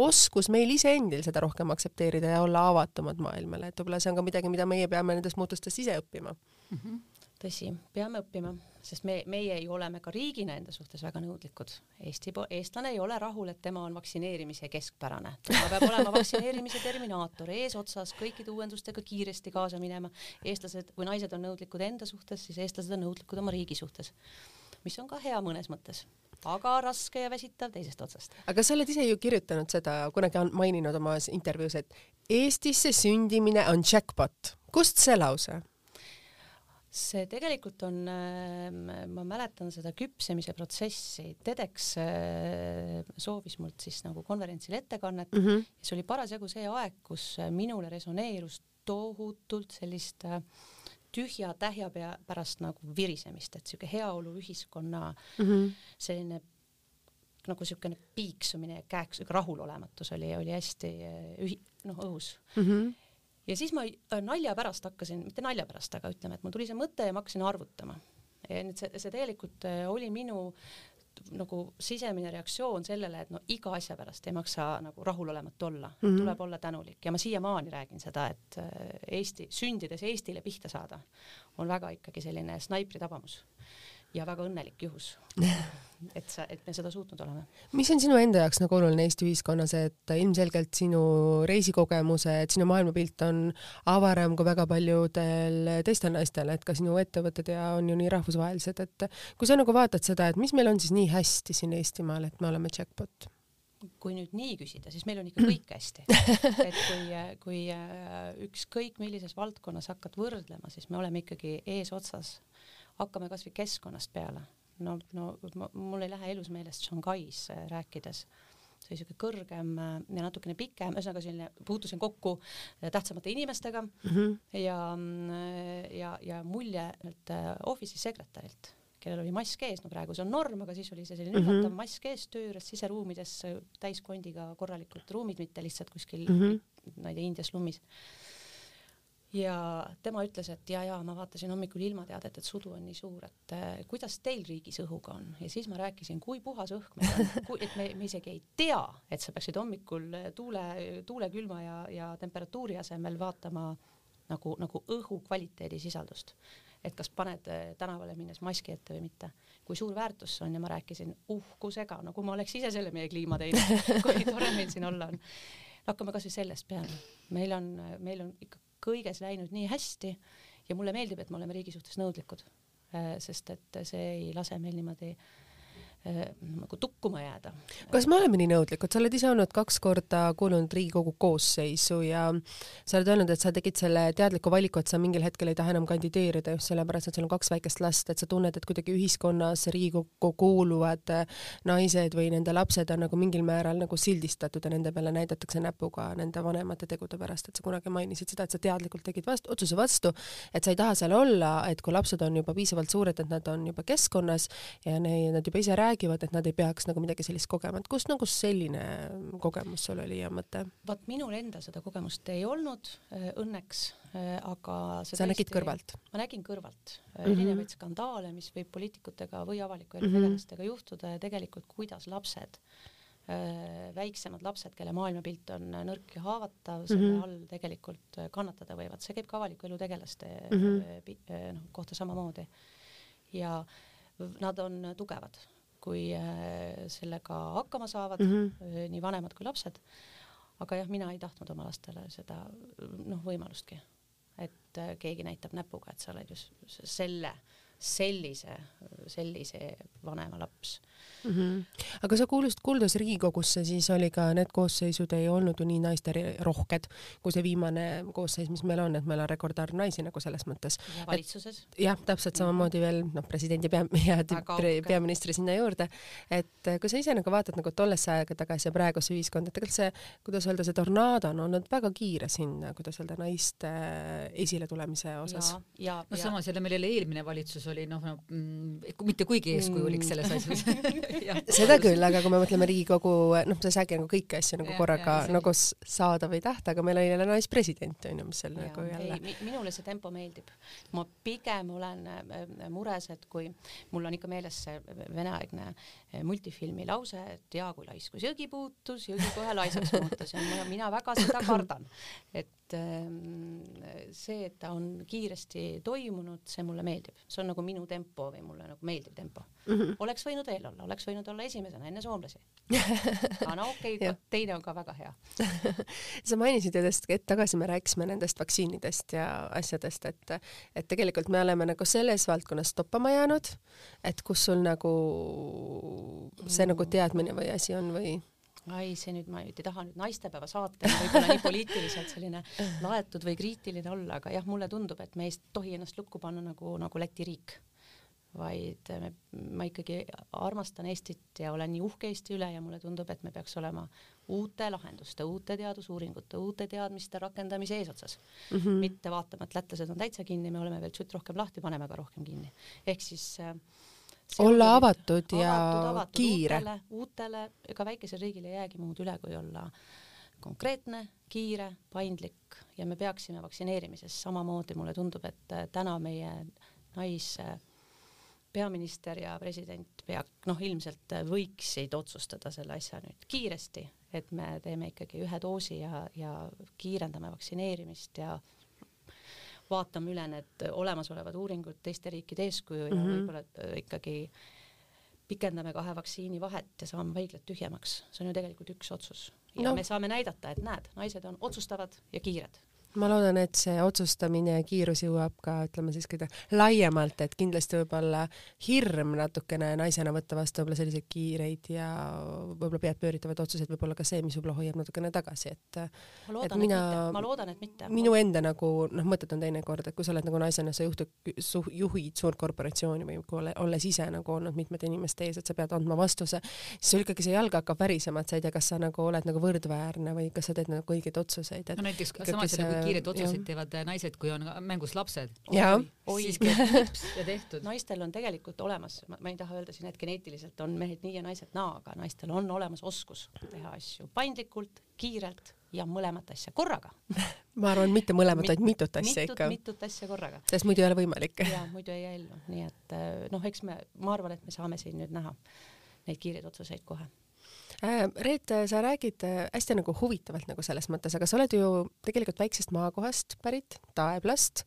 oskus meil iseendil seda rohkem aktsepteerida ja olla avatumad maailmale, et võib-olla see on ka midagi, mida meie peame nendest muutustest ise õppima mm. -hmm. tõsi, peame õppima, sest me, meie ju oleme ka riigina enda suhtes väga nõudlikud. Eesti, eestlane ei ole rahul, et tema on vaktsineerimise keskpärane, tema peab olema vaktsineerimise terminaator eesotsas kõikide uuendustega kiiresti kaasa minema. eestlased või naised on nõudlikud enda suhtes, siis eestlased on nõudlikud oma riigi suhtes, mis on ka hea mõnes mõttes aga raske ja väsitav teisest otsast. aga sa oled ise ju kirjutanud seda, kunagi maininud oma intervjuus, et Eestisse sündimine on jackpot. kust see lause? see tegelikult on, ähm, ma mäletan seda küpsemise protsessi, TEDx äh, soovis mult siis nagu konverentsil ettekannet mm -hmm. ja see oli parasjagu see aeg, kus minule resoneerus tohutult sellist äh, tühja tähja pea pärast nagu virisemist, et sihuke heaoluühiskonna mm -hmm. selline nagu niisugune piiksumine ja käeks, niisugune rahulolematus oli, oli hästi ühi-, noh, õhus mm. -hmm. ja siis ma nalja pärast hakkasin, mitte nalja pärast, aga ütleme, et mul tuli see mõte ja ma hakkasin arvutama. ja nüüd see, see tegelikult oli minu nagu sisemine reaktsioon sellele, et no iga asja pärast ei maksa nagu rahulolematu olla. Mm, -hmm. tuleb olla tänulik. Ja ma siiamaani räägin seda, et äh, Eesti, sündides Eestile pihta saada, on väga ikkagi selline snaipri tabamus ja väga õnnelik juhus et sa, et me seda suutnud oleme. mis on sinu enda jaoks nagu oluline Eesti ühiskonnas, et ilmselgelt sinu reisikogemused, sinu maailmapilt on avaram kui väga paljudel teistel naistel, et ka sinu ettevõtted ja on ju nii rahvusvahelised, et kui sa nagu vaatad seda, et mis meil on siis nii hästi siin Eestimaal, et me oleme jackpot? kui nüüd nii küsida, siis meil on ikka kõik hästi. *laughs* et kui, kui äh, ükskõik millises valdkonnas hakkad võrdlema, siis me oleme ikkagi eesotsas. Hakkame kasvõi keskkonnast peale no, no mul ei lähe elus meelest Shanghais äh, rääkides see oli niisugune kõrgem äh, ja natukene pikem, ühesõnaga selline, puutusin kokku äh, tähtsamate inimestega mm -hmm. ja, ja, ja mulje nüüd office'i sekretärilt, kellel oli mask ees, no praegu see on norm, aga siis oli see selline mm -hmm. üllatav mask ees töö juures siseruumides täiskondiga korralikud ruumid, mitte lihtsalt kuskil mm, -hmm. ma ei tea, India slummis ja tema ütles, et ja, ja ma vaatasin hommikul ilmateadet, et sudu on nii suur, et äh, kuidas teil riigis õhuga on ja siis ma rääkisin, kui puhas õhk meil on, et me, me isegi ei tea, et sa peaksid hommikul tuule, tuulekülma ja, ja temperatuuri asemel vaatama nagu, nagu õhu kvaliteedi sisaldust. et kas paned äh, tänavale minnes maski ette või mitte. kui suur väärtus see on ja ma rääkisin uhkusega, nagu ma oleks ise selle meie kliima teinud *laughs* kui tore meil siin olla on. hakkame kasvõi sellest peale. meil on, meil on ikka kõiges läinud nii hästi ja mulle meeldib, et me oleme riigi suhtes nõudlikud, äh, sest et see ei lase meil niimoodi äh, nagu tukkuma jääda. kas me oleme nii nõudlikud, sa oled ise olnud kaks korda kuulunud Riigikogu koosseisu ja sa oled öelnud, et sa tegid selle teadliku valiku, et sa mingil hetkel ei taha enam kandideerida just sellepärast, et sul on kaks väikest last, et sa tunned, et kuidagi ühiskonnas Riigikokku kuuluvad naised või nende lapsed on nagu mingil määral nagu sildistatud ja nende peale näidatakse näpuga nende vanemate tegude pärast, et sa kunagi mainisid seda, et sa teadlikult tegid vastu, otsuse vastu, et sa ei taha seal olla, et kui lapsed on juba piisavalt suured, et nad on juba keskkonnas ja neid, nad juba ise räägivad, räägivad, et nad ei peaks nagu midagi sellist kogema, et kust nagu selline kogemus sul oli ja mõte? vot minul endal seda kogemust ei olnud äh, õnneks, äh, aga sa nägid tõesti, kõrvalt? ma nägin kõrvalt mm -hmm. erinevaid skandaale, mis võib poliitikutega või avaliku elu mm -hmm. tegelastega juhtuda ja tegelikult kuidas lapsed väiksemad lapsed, kelle maailmapilt on nõrk ja haavatav, selle mm -hmm. all tegelikult kannatada võivad, see käib ka avaliku elu tegelaste mm -hmm. noh, kohta samamoodi. ja nad on tugevad, kui äh, sellega hakkama saavad mm, -hmm. nii vanemad kui lapsed. aga jah, mina ei tahtnud oma lastele seda noh, võimalustki, et äh, keegi näitab näpuga, et sa oled just selle, sellise, sellise vanema laps mm. -hmm. aga sa kuulusid kuuldes Riigikogusse, siis oli ka need koosseisud ei olnud ju nii naisterohked kui see viimane koosseis, mis meil on, et meil on rekordarv naisi nagu selles mõttes. ja valitsuses. jah, täpselt samamoodi veel noh, presidendi pea, *laughs* ja peaministri sinna juurde, et kui sa ise nagu vaatad nagu tollesse aega tagasi ja praeguse ühiskonda, et tegelikult see, kuidas öelda, see tornaado on olnud väga kiire sinna, kuidas öelda, naiste esiletulemise osas. no samas jälle meil jälle eelmine valitsus oli noh no, mm, mitte kuigi eeskujulik selles asjas *laughs* *laughs* *laughs* seda küll, aga kui me mõtleme Riigikogu, noh, sa ei saagi nagu kõiki asju nagu ja, korraga ja, nagu saada või tahta, aga meil oli jälle naispresident onju, mis seal ja, nagu jälle. minule see tempo meeldib. ma pigem olen äh, mures, et kui mul on ikka meeles see veneaegne äh, multifilmi lause, et ja kui laiskus jõgi puutus, jõgi kohe laisaks muutus. Ja mina väga seda *laughs* kardan, et ähm, see, et ta on kiiresti toimunud, see mulle meeldib, see on nagu minu tempo või mulle nagu meeldib tempo. Mm. -hmm. oleks võinud veel olla, oleks võinud olla esimesena enne soomlasi. *laughs* Aga no okei okay,, teine on ka väga hea. *laughs* Sa mainisid ju just hetk tagasi, me rääkisime nendest vaktsiinidest ja asjadest, et, et tegelikult me oleme nagu selles valdkonnas toppama jäänud, et kus sul nagu see nagu teadmine või asi on või? ai, see nüüd, ma nüüd ei taha nüüd naistepäeva saatel võib-olla nii poliitiliselt selline laetud või kriitiline olla, aga jah, mulle tundub, et me ei tohi ennast lukku panna nagu, nagu Läti riik vaid me, ma ikkagi armastan Eestit ja olen nii uhke Eesti üle ja mulle tundub, et me peaks olema uute lahenduste, uute teadusuuringute, uute teadmiste rakendamise eesotsas mm. -hmm. mitte vaatama, et lätlased on täitsa kinni, me oleme veel tšutt rohkem lahti, paneme ka rohkem kinni. ehk siis äh, olla avatud ja avatud, avatud kiire. uutele, uutele, ega väikesel riigil ei jäägi muud üle, kui olla konkreetne, kiire, paindlik ja me peaksime vaktsineerimises samamoodi, mulle tundub, et äh, täna meie nais peaminister ja president pea, noh, ilmselt võiksid otsustada selle asja nüüd kiiresti, et me teeme ikkagi ühe doosi ja, ja kiirendame vaktsineerimist ja vaatame üle need olemasolevad uuringud teiste riikide eeskuju ja mm -hmm. võib-olla äh, ikkagi pikendame kahe vaktsiini vahet ja saame haiglad tühjemaks, see on ju tegelikult üks otsus ja no. me saame näidata, et näed, naised on otsustavad ja kiired ma loodan, et see otsustamine ja kiirus jõuab ka, ütleme siis kõige laiemalt, et kindlasti võib-olla hirm natukene naisena võtta vastu võib-olla selliseid kiireid ja võib-olla peadpööritavaid otsuseid, võib-olla ka see, mis võib-olla hoiab natukene tagasi, et ma loodan, et mina, ma loodan, et mitte. minu enda nagu noh, mõtted on teinekord, et kui sa oled nagu naisena, sa juhtud, juhid suurt korporatsiooni või kui ole, olles ise nagu olnud mitmete inimeste ees, et sa pead andma vastuse, siis sul ikkagi see jalg hakkab värisema, et sa ei tea, kas sa nagu oled nagu võrdväärne või kas sa teed nagu õigeid otsuseid, et no näiteks kiireid otsuseid teevad naised, kui on mängus lapsed. siis käib nips *laughs* ja tehtud. naistel on tegelikult olemas, ma ei taha öelda siin, et geneetiliselt on mehed nii ja naised naa, aga naistel on olemas oskus teha asju paindlikult, kiirelt ja mõlemat asja korraga *laughs* ma arvan, mitte mõlemat, vaid mitut asja mitut, ikka. mitut asja korraga. sest muidu ei ole võimalik. jaa, muidu ei jää ellu, nii et noh, eks me, ma arvan, et me saame siin nüüd näha neid kiireid otsuseid kohe Äh, Reet, sa räägid äh, hästi nagu huvitavalt nagu selles mõttes, aga sa oled ju tegelikult väiksest maakohast pärit, Taeblast,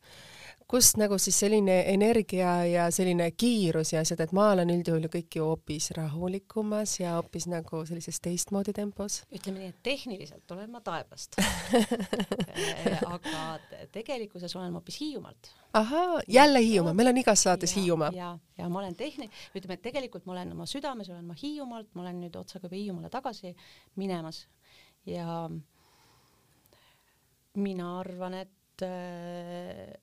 kus nagu siis selline energia ja selline kiirus ja asjad, et maal on üldjuhul ju kõik ju hoopis rahulikumas ja hoopis nagu sellises teistmoodi tempos. ütleme nii, et tehniliselt olen ma Taeblast *laughs* aga tegelikkuses olen ma hoopis Hiiumaalt. ahaa, jälle Hiiumaa, meil on igas saates ja, Hiiumaa. ja, ja ma olen tehni-, ütleme, et tegelikult ma olen oma südames, olen ma Hiiumaalt, ma olen nüüd otsaga juba Hiiumaale tagasi minemas ja mina arvan, et äh,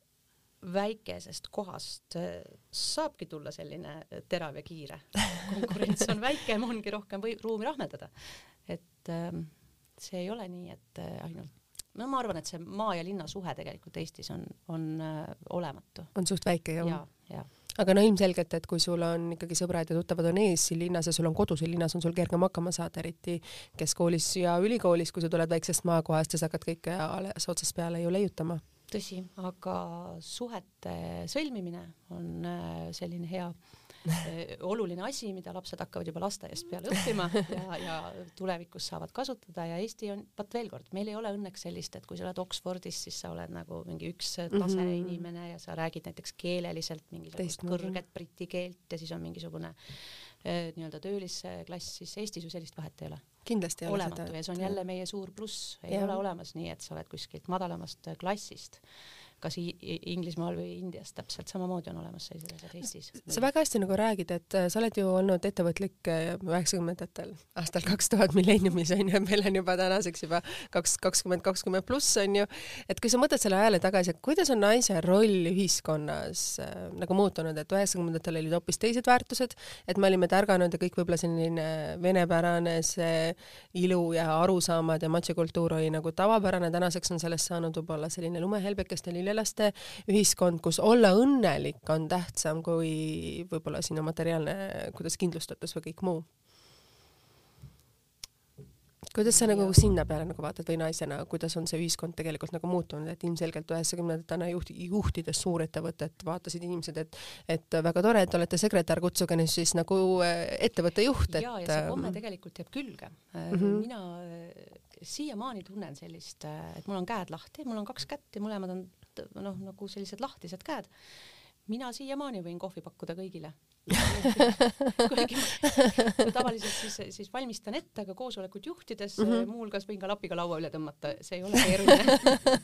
väikesest kohast äh, saabki tulla selline terav ja kiire. konkurents on väike, ongi rohkem või ruumi rahmeldada. et ähm, see ei ole nii, et äh, ainult no ma arvan, et see maa ja linna suhe tegelikult Eestis on, on äh, olematu. on suht väike jah? ja, ja aga no ilmselgelt, et kui sul on ikkagi sõbrad ja tuttavad on ees siin linnas ja sul on kodu siin linnas, on sul kergem hakkama saada, eriti keskkoolis ja ülikoolis, kui sa tuled väiksest maakohast ja sa hakkad kõike alles otsast peale ju leiutama tõsi, aga suhete sõlmimine on äh, selline hea äh, oluline asi, mida lapsed hakkavad juba lasteaiast peale õppima *laughs* ja, ja tulevikus saavad kasutada ja Eesti on, vot veel kord, meil ei ole õnneks sellist, et kui sa oled Oxfordis, siis sa oled nagu mingi üks tase mm -hmm. inimene ja sa räägid näiteks keeleliselt mingisugust kõrget briti keelt ja siis on mingisugune äh, nii-öelda töölisklass, siis Eestis ju sellist vahet ei ole kindlasti ei ole olematu seda, ja see on jälle meie suur pluss, ei ja. ole olemas nii, et sa oled kuskilt madalamast klassist kas Inglismaal või Indias täpselt samamoodi on olemas sellised asjad Eestis. sa väga hästi nagu räägid, et äh, sa oled ju olnud ettevõtlik äh, üheksakümnendatel, aastal *laughs* kaks tuhat milleeniumis on ju, meil on juba tänaseks juba kaks, kakskümmend, kakskümmend pluss on ju, et kui sa mõtled selle ajale tagasi, et kuidas on naise roll ühiskonnas äh, nagu muutunud, et üheksakümnendatel olid hoopis teised väärtused, et me olime tärganud ja kõik võib-olla selline venepärane see ilu ja arusaamad ja matšikultuur oli nagu tavapärane, tänaseks on sellest saanud võib-olla selline lumehelbekeste lille lillelaste ühiskond, kus olla õnnelik on tähtsam kui võib-olla sinu materiaalne, kuidas kindlustatus või kõik muu. kuidas sa nagu sinna peale nagu vaatad või naisena, kuidas on see ühiskond tegelikult nagu muutunud, et ilmselgelt üheksakümnendatena juhti, juhtides suurettevõtet vaatasid inimesed, et et väga tore, et olete sekretär, kutsuge nüüd siis nagu äh, ettevõtte juht, et ja, ja see komme ähm, tegelikult jääb külge mm. -hmm. mina äh, siiamaani tunnen sellist, äh, et mul on käed lahti, mul on kaks kätt ja mõlemad on noh, nagu sellised lahtised käed. mina siiamaani võin kohvi pakkuda kõigile *laughs* kuigi tavaliselt siis, siis valmistan ette, aga koosolekut juhtides mm -hmm. muuhulgas võin ka lapiga laua üle tõmmata, see ei ole keeruline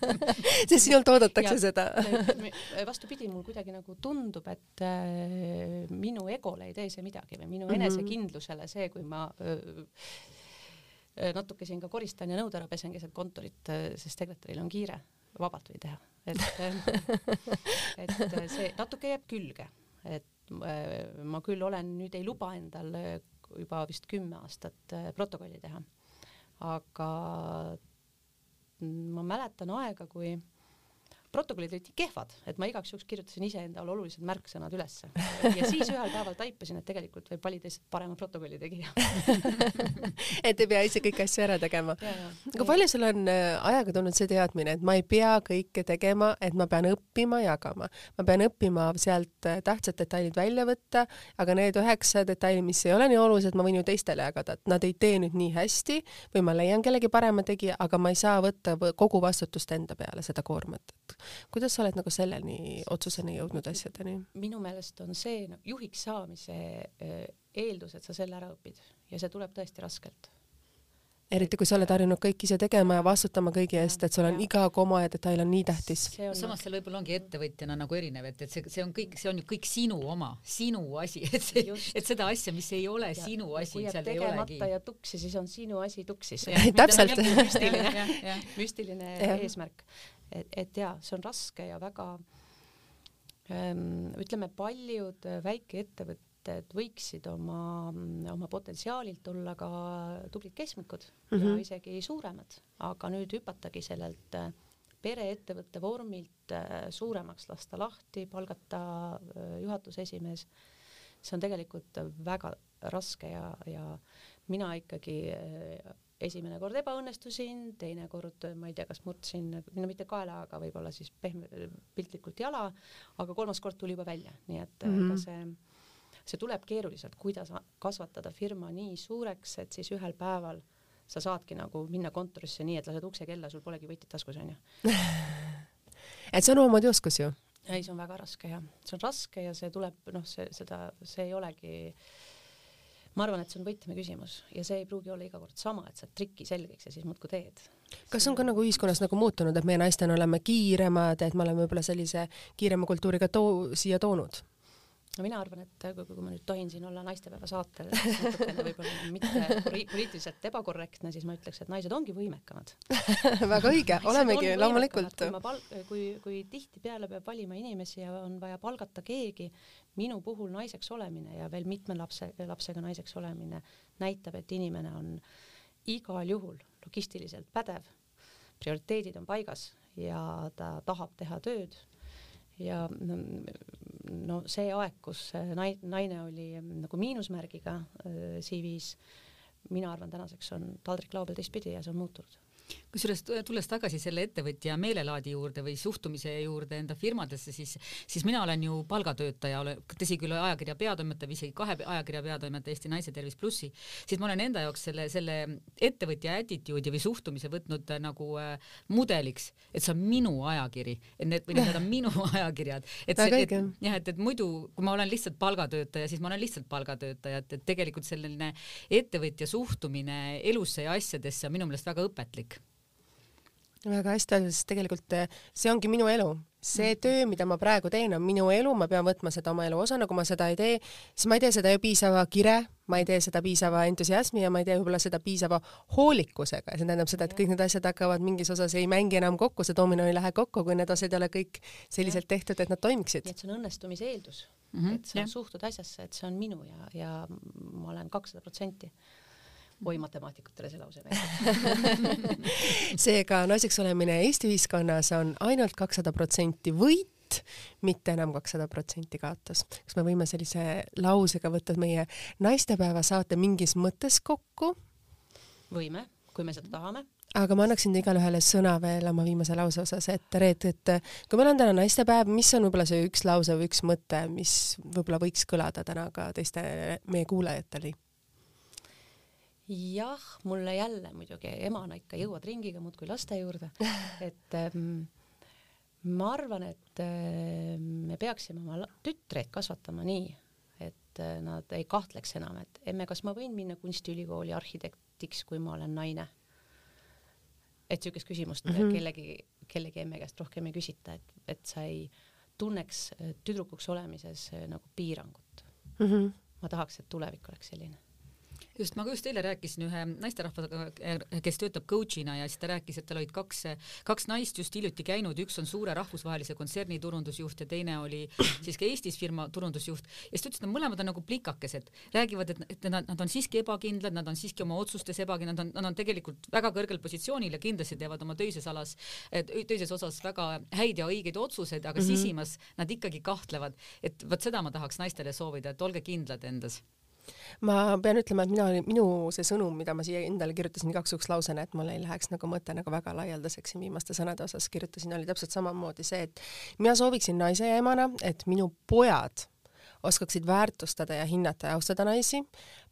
*laughs* sest sinult oodatakse ja, seda *laughs* vastupidi, mul kuidagi nagu tundub, et äh, minu egole ei tee see midagi või minu mm -hmm. enesekindlusele see, kui ma öö, natuke siin ka koristan ja nõud ära pesen keset kontorit, sest sekretäril on kiire, vabalt võin teha. Et, *laughs* et see natuke jääb külge, et äh, ma küll olen, nüüd ei luba endal juba vist kümme aastat äh, protokolli teha, aga ma mäletan aega, kui protokollid olid kehvad, et ma igaks juhuks kirjutasin iseendale olulised märksõnad ülesse. Ja siis ühel päeval taipasin, et tegelikult võib valida lihtsalt parema protokolli tegija. *laughs* Et ei pea ise kõiki asju ära tegema. aga palju sul on äh, ajaga tulnud see teadmine, et ma ei pea kõike tegema, et ma pean õppima jagama, ma pean õppima sealt äh, tähtsad detailid välja võtta, aga need üheksa detaili, mis ei ole nii olulised, ma võin ju teistele jagada, et nad ei tee nüüd nii hästi või ma leian kellegi parema tegija, aga ma ei saa võtta kogu vastutust enda peale, seda koormat, et kuidas sa oled nagu selleni otsuseni jõudnud asjadeni? minu meelest on see no, juhiks saamise äh, eeldus, et sa selle ära õpid ja see tuleb tõesti raskelt eriti kui sa oled harjunud kõik ise tegema ja vastutama kõigi eest, et sul on iga koma ja detail on nii tähtis. On... samas seal võib-olla ongi ettevõtjana nagu erinev, et, et see, see on kõik, see on ju kõik sinu oma, sinu asi, *laughs* et see, et seda asja, mis ei ole ja. sinu asi, seal ei olegi. ja tuksi, siis on sinu asi tuksis. *laughs* täpselt. *laughs* müstiline, müstiline eesmärk. Et, et jaa, see on raske ja väga ähm, ütleme, paljud väikeettevõtted ettevõtted võiksid oma, oma potentsiaalilt olla ka tublid keskmikud mm -hmm. ja mhm. isegi suuremad, aga nüüd hüpatagi sellelt äh, pereettevõtte vormilt äh, suuremaks, lasta lahti, palgata äh, juhatuse esimees, see on tegelikult väga raske ja, ja mina ikkagi esimene kord ebaõnnestusin, teine kord ma ei tea, kas murdsin, no mitte kaela, aga võib-olla siis pehme, piltlikult jala, aga kolmas kord tuli juba välja, nii et mm -hmm. ega see see tuleb keeruliselt, kuidas kasvatada firma nii suureks, et siis ühel päeval sa saadki nagu minna kontorisse nii, et lased ukse kella, sul polegi võtit taskus onju *laughs* et see on omamoodi oskus ju. ei, see on väga raske jah, see on raske ja see tuleb noh, see seda, see ei olegi ma arvan, et see on võtmeküsimus ja see ei pruugi olla iga kord sama, et sa triki selgeks ja siis muudkui teed. kas on ka nagu ühiskonnas nagu muutunud, et meie naistena oleme kiiremad, et me oleme võib-olla sellise kiirema kultuuriga too, siia toonud? No mina arvan, et kui, kui ma nüüd tohin siin olla naistepäeva saatel natukene võib-olla *laughs* mitte poliitiliselt ebakorrektne, siis ma ütleks, et naised ongi võimekamad *laughs* väga õige, olemegi loomulikult. kui ma pal-, kui, kui tihtipeale peab valima inimesi ja on vaja palgata keegi, minu puhul naiseks olemine ja veel mitme lapse, lapsega naiseks olemine näitab, et inimene on igal juhul logistiliselt pädev, prioriteedid on paigas ja ta tahab teha tööd ja no see aeg, kus naine oli nagu miinusmärgiga äh, CV-s, mina arvan, tänaseks on taldrik lao peal teistpidi ja see on muutunud kusjuures tulles tagasi selle ettevõtja meelelaadi juurde või suhtumise juurde enda firmadesse, siis, siis mina olen ju palgatöötaja, tõsi küll, ajakirja peatoimetaja, isegi kahe ajakirja peatoimetaja Eesti Naise Tervis plussi, siis ma olen enda jaoks selle, selle ettevõtja attitude'i või suhtumise võtnud äh, nagu äh, mudeliks, et see on minu ajakiri, et need või need on minu *laughs* ajakirjad, et see, et jah, et, et muidu, kui ma olen lihtsalt palgatöötaja, siis ma olen lihtsalt palgatöötaja, et, et tegelikult selline ettevõtja suhtumine elusse ja asjadesse on minu meelest väga õpetlik väga hästi öeldud, sest tegelikult eh, see ongi minu elu. see mm. töö, mida ma praegu teen, on minu elu, ma pean võtma seda oma elu osana, kui ma seda ei tee, siis ma ei tee seda ju piisava kire, ma ei tee seda piisava entusiasmi ja ma ei tee võib-olla seda piisava hoolikusega ja see tähendab seda, et kõik need asjad hakkavad mingis osas ei mängi enam kokku, see domino ei lähe kokku, kui need osad ei ole kõik selliselt tehtud, et nad toimiksid. nii et see on õnnestumise eeldus mm, -hmm, et sa suhtud asjasse, et see on minu ja, ja ma olen kakssada protsenti oi matemaatikutele see lause meeldib *laughs* seega naiseks olemine Eesti ühiskonnas on ainult kakssada protsenti võit, mitte enam kakssada protsenti kaotus. kas me võime sellise lausega võtta meie naistepäeva saate mingis mõttes kokku? võime, kui me seda tahame aga ma annaksin igale ühele sõna veel oma viimase lause osas, et Reet, et kui meil on täna naistepäev, mis on võib-olla see üks lause või üks mõte, mis võib-olla võiks kõlada täna ka teiste meie kuulajatele? Jah, mulle jälle muidugi emana ikka jõuad ringiga muudkui laste juurde, *laughs* et ähm, ma arvan, et äh, me peaksime oma tütreid kasvatama nii, et äh, nad ei kahtleks enam, et emme, kas ma võin minna kunstiülikooli arhitektiks, kui ma olen naine. et niisugust küsimust mm -hmm. kellegi, kellegi emme käest rohkem ei küsita, et, et sa ei tunneks äh, tüdrukuks olemises äh, nagu piirangut mm. -hmm. ma tahaks, et tulevik oleks selline just, ma just eile rääkisin ühe naisterahvaga, kes töötab coach'ina ja siis ta rääkis, et tal olid kaks, kaks naist just hiljuti käinud, üks on suure rahvusvahelise kontserni turundusjuht ja teine oli siis ka Eestis firma turundusjuht. Ja siis ta ütles, et nad mõlemad on nagu plikakesed, räägivad, et, et nad, nad on siiski ebakindlad, nad on siiski oma otsustes ebakindlad, nad on, nad on tegelikult väga kõrgel positsioonil ja kindlasti teevad oma töises alas, töises osas väga häid ja õigeid otsuseid, aga mm -hmm. sisimas nad ikkagi kahtlevad, et vot seda ma tahaks naistele soovida, et olge kindlad endas ma pean ütlema, et mina minu see sõnum, mida ma siia endale kirjutasin igaks juhuks lausena, et mul ei läheks nagu mõte nagu väga laialdaseks siin viimaste sõnade osas kirjutasin, oli täpselt samamoodi see, et mina sooviksin naise ja emana, et minu pojad oskaksid väärtustada ja hinnata ja austada naisi,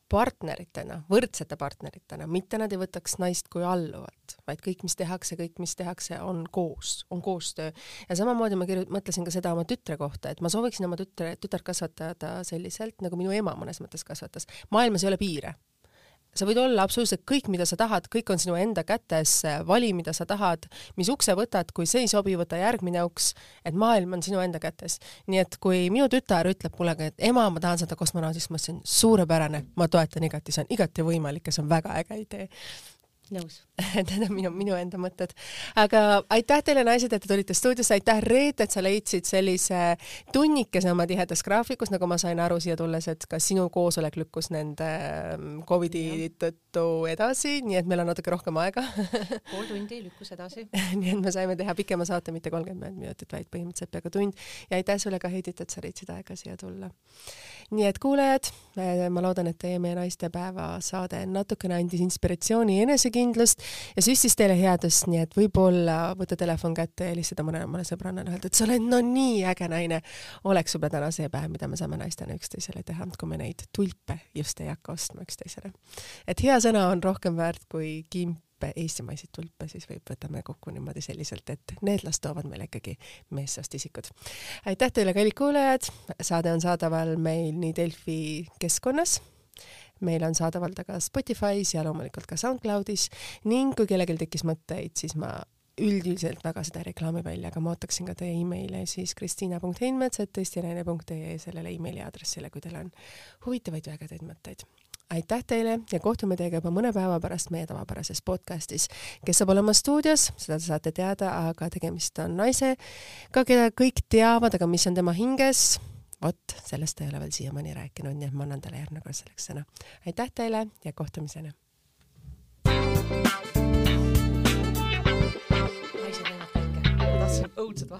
partneritena, võrdsete partneritena, mitte nad ei võtaks naist kui alluvat, vaid kõik, mis tehakse, kõik, mis tehakse, on koos, on koostöö. ja samamoodi ma kirjut-, mõtlesin ka seda oma tütre kohta, et ma sooviksin oma tütre, tütart kasvatada selliselt, nagu minu ema mõnes mõttes kasvatas. maailmas ei ole piire sa võid olla absoluutselt kõik, mida sa tahad, kõik on sinu enda kätes, vali, mida sa tahad, mis ukse võtad, kui see ei sobi, võta järgmine uks, et maailm on sinu enda kätes. nii et kui minu tütar ütleb mulle, et ema, ma tahan saada kosmonaudiks, ma ütlesin suurepärane, ma toetan igati, see on igati võimalik ja see on väga äge idee nõus *laughs* Need on minu, minu enda mõtted. aga aitäh teile, naised, et te tulite stuudiosse, aitäh, Reet, et sa leidsid sellise tunnikese oma tihedas graafikus, nagu ma sain aru siia tulles, et ka sinu koosolek lükkus nende ähm, Covidi tõttu edasi, nii et meil on natuke rohkem aega *laughs* pool tundi lükkus edasi *laughs* nii et me saime teha pikema saate, mitte kolmkümmend minutit, vaid põhimõtteliselt peaaegu tund. ja aitäh sulle ka, Heidit, et sa leidsid aega siia tulla. nii et kuulajad, ma loodan, et teie meie naistepäeva saade natukene andis inspiratsiooni ja enesekindlust ja süstis teile headust, nii et võib-olla võta telefon kätte ja helistada mõnele omale sõbrannale, öelda, et sa oled no nii äge naine. oleks võib-olla täna see päev, mida me saame naistena üksteisele teha, kui me neid tulpe just ei hakka ostma üksteisele. et hea sõna on rohkem väärt kui kimp eestimaiseid tulpe, siis võib, võtame kokku niimoodi selliselt, et need las toovad meile ikkagi meessoost isikud. aitäh teile, kallid kuulajad, saade on saadaval meil nii Delfi keskkonnas meil on saadaval ta ka Spotify's ja loomulikult ka SoundCloudis ning kui kellelgi tekkis mõtteid, siis ma üldiselt väga seda ei reklaami välja, aga ma ootaksin ka teie emaili siis kristiina.heinmets.eestianaine.ee sellele emaili aadressile, kui teil on huvitavaid ja ägedaid mõtteid. aitäh teile ja kohtume teiega juba mõne päeva pärast meie tavapärases podcastis. kes saab olema stuudios, seda te saate teada, aga tegemist on naisega, keda kõik teavad, aga mis on tema hinges vot sellest ei ole veel siiamaani rääkinud, nii et ma annan talle järgmine kord selleks sõna. aitäh teile ja kohtumiseni. naised on väike, ma tahtsin õudselt vahetada.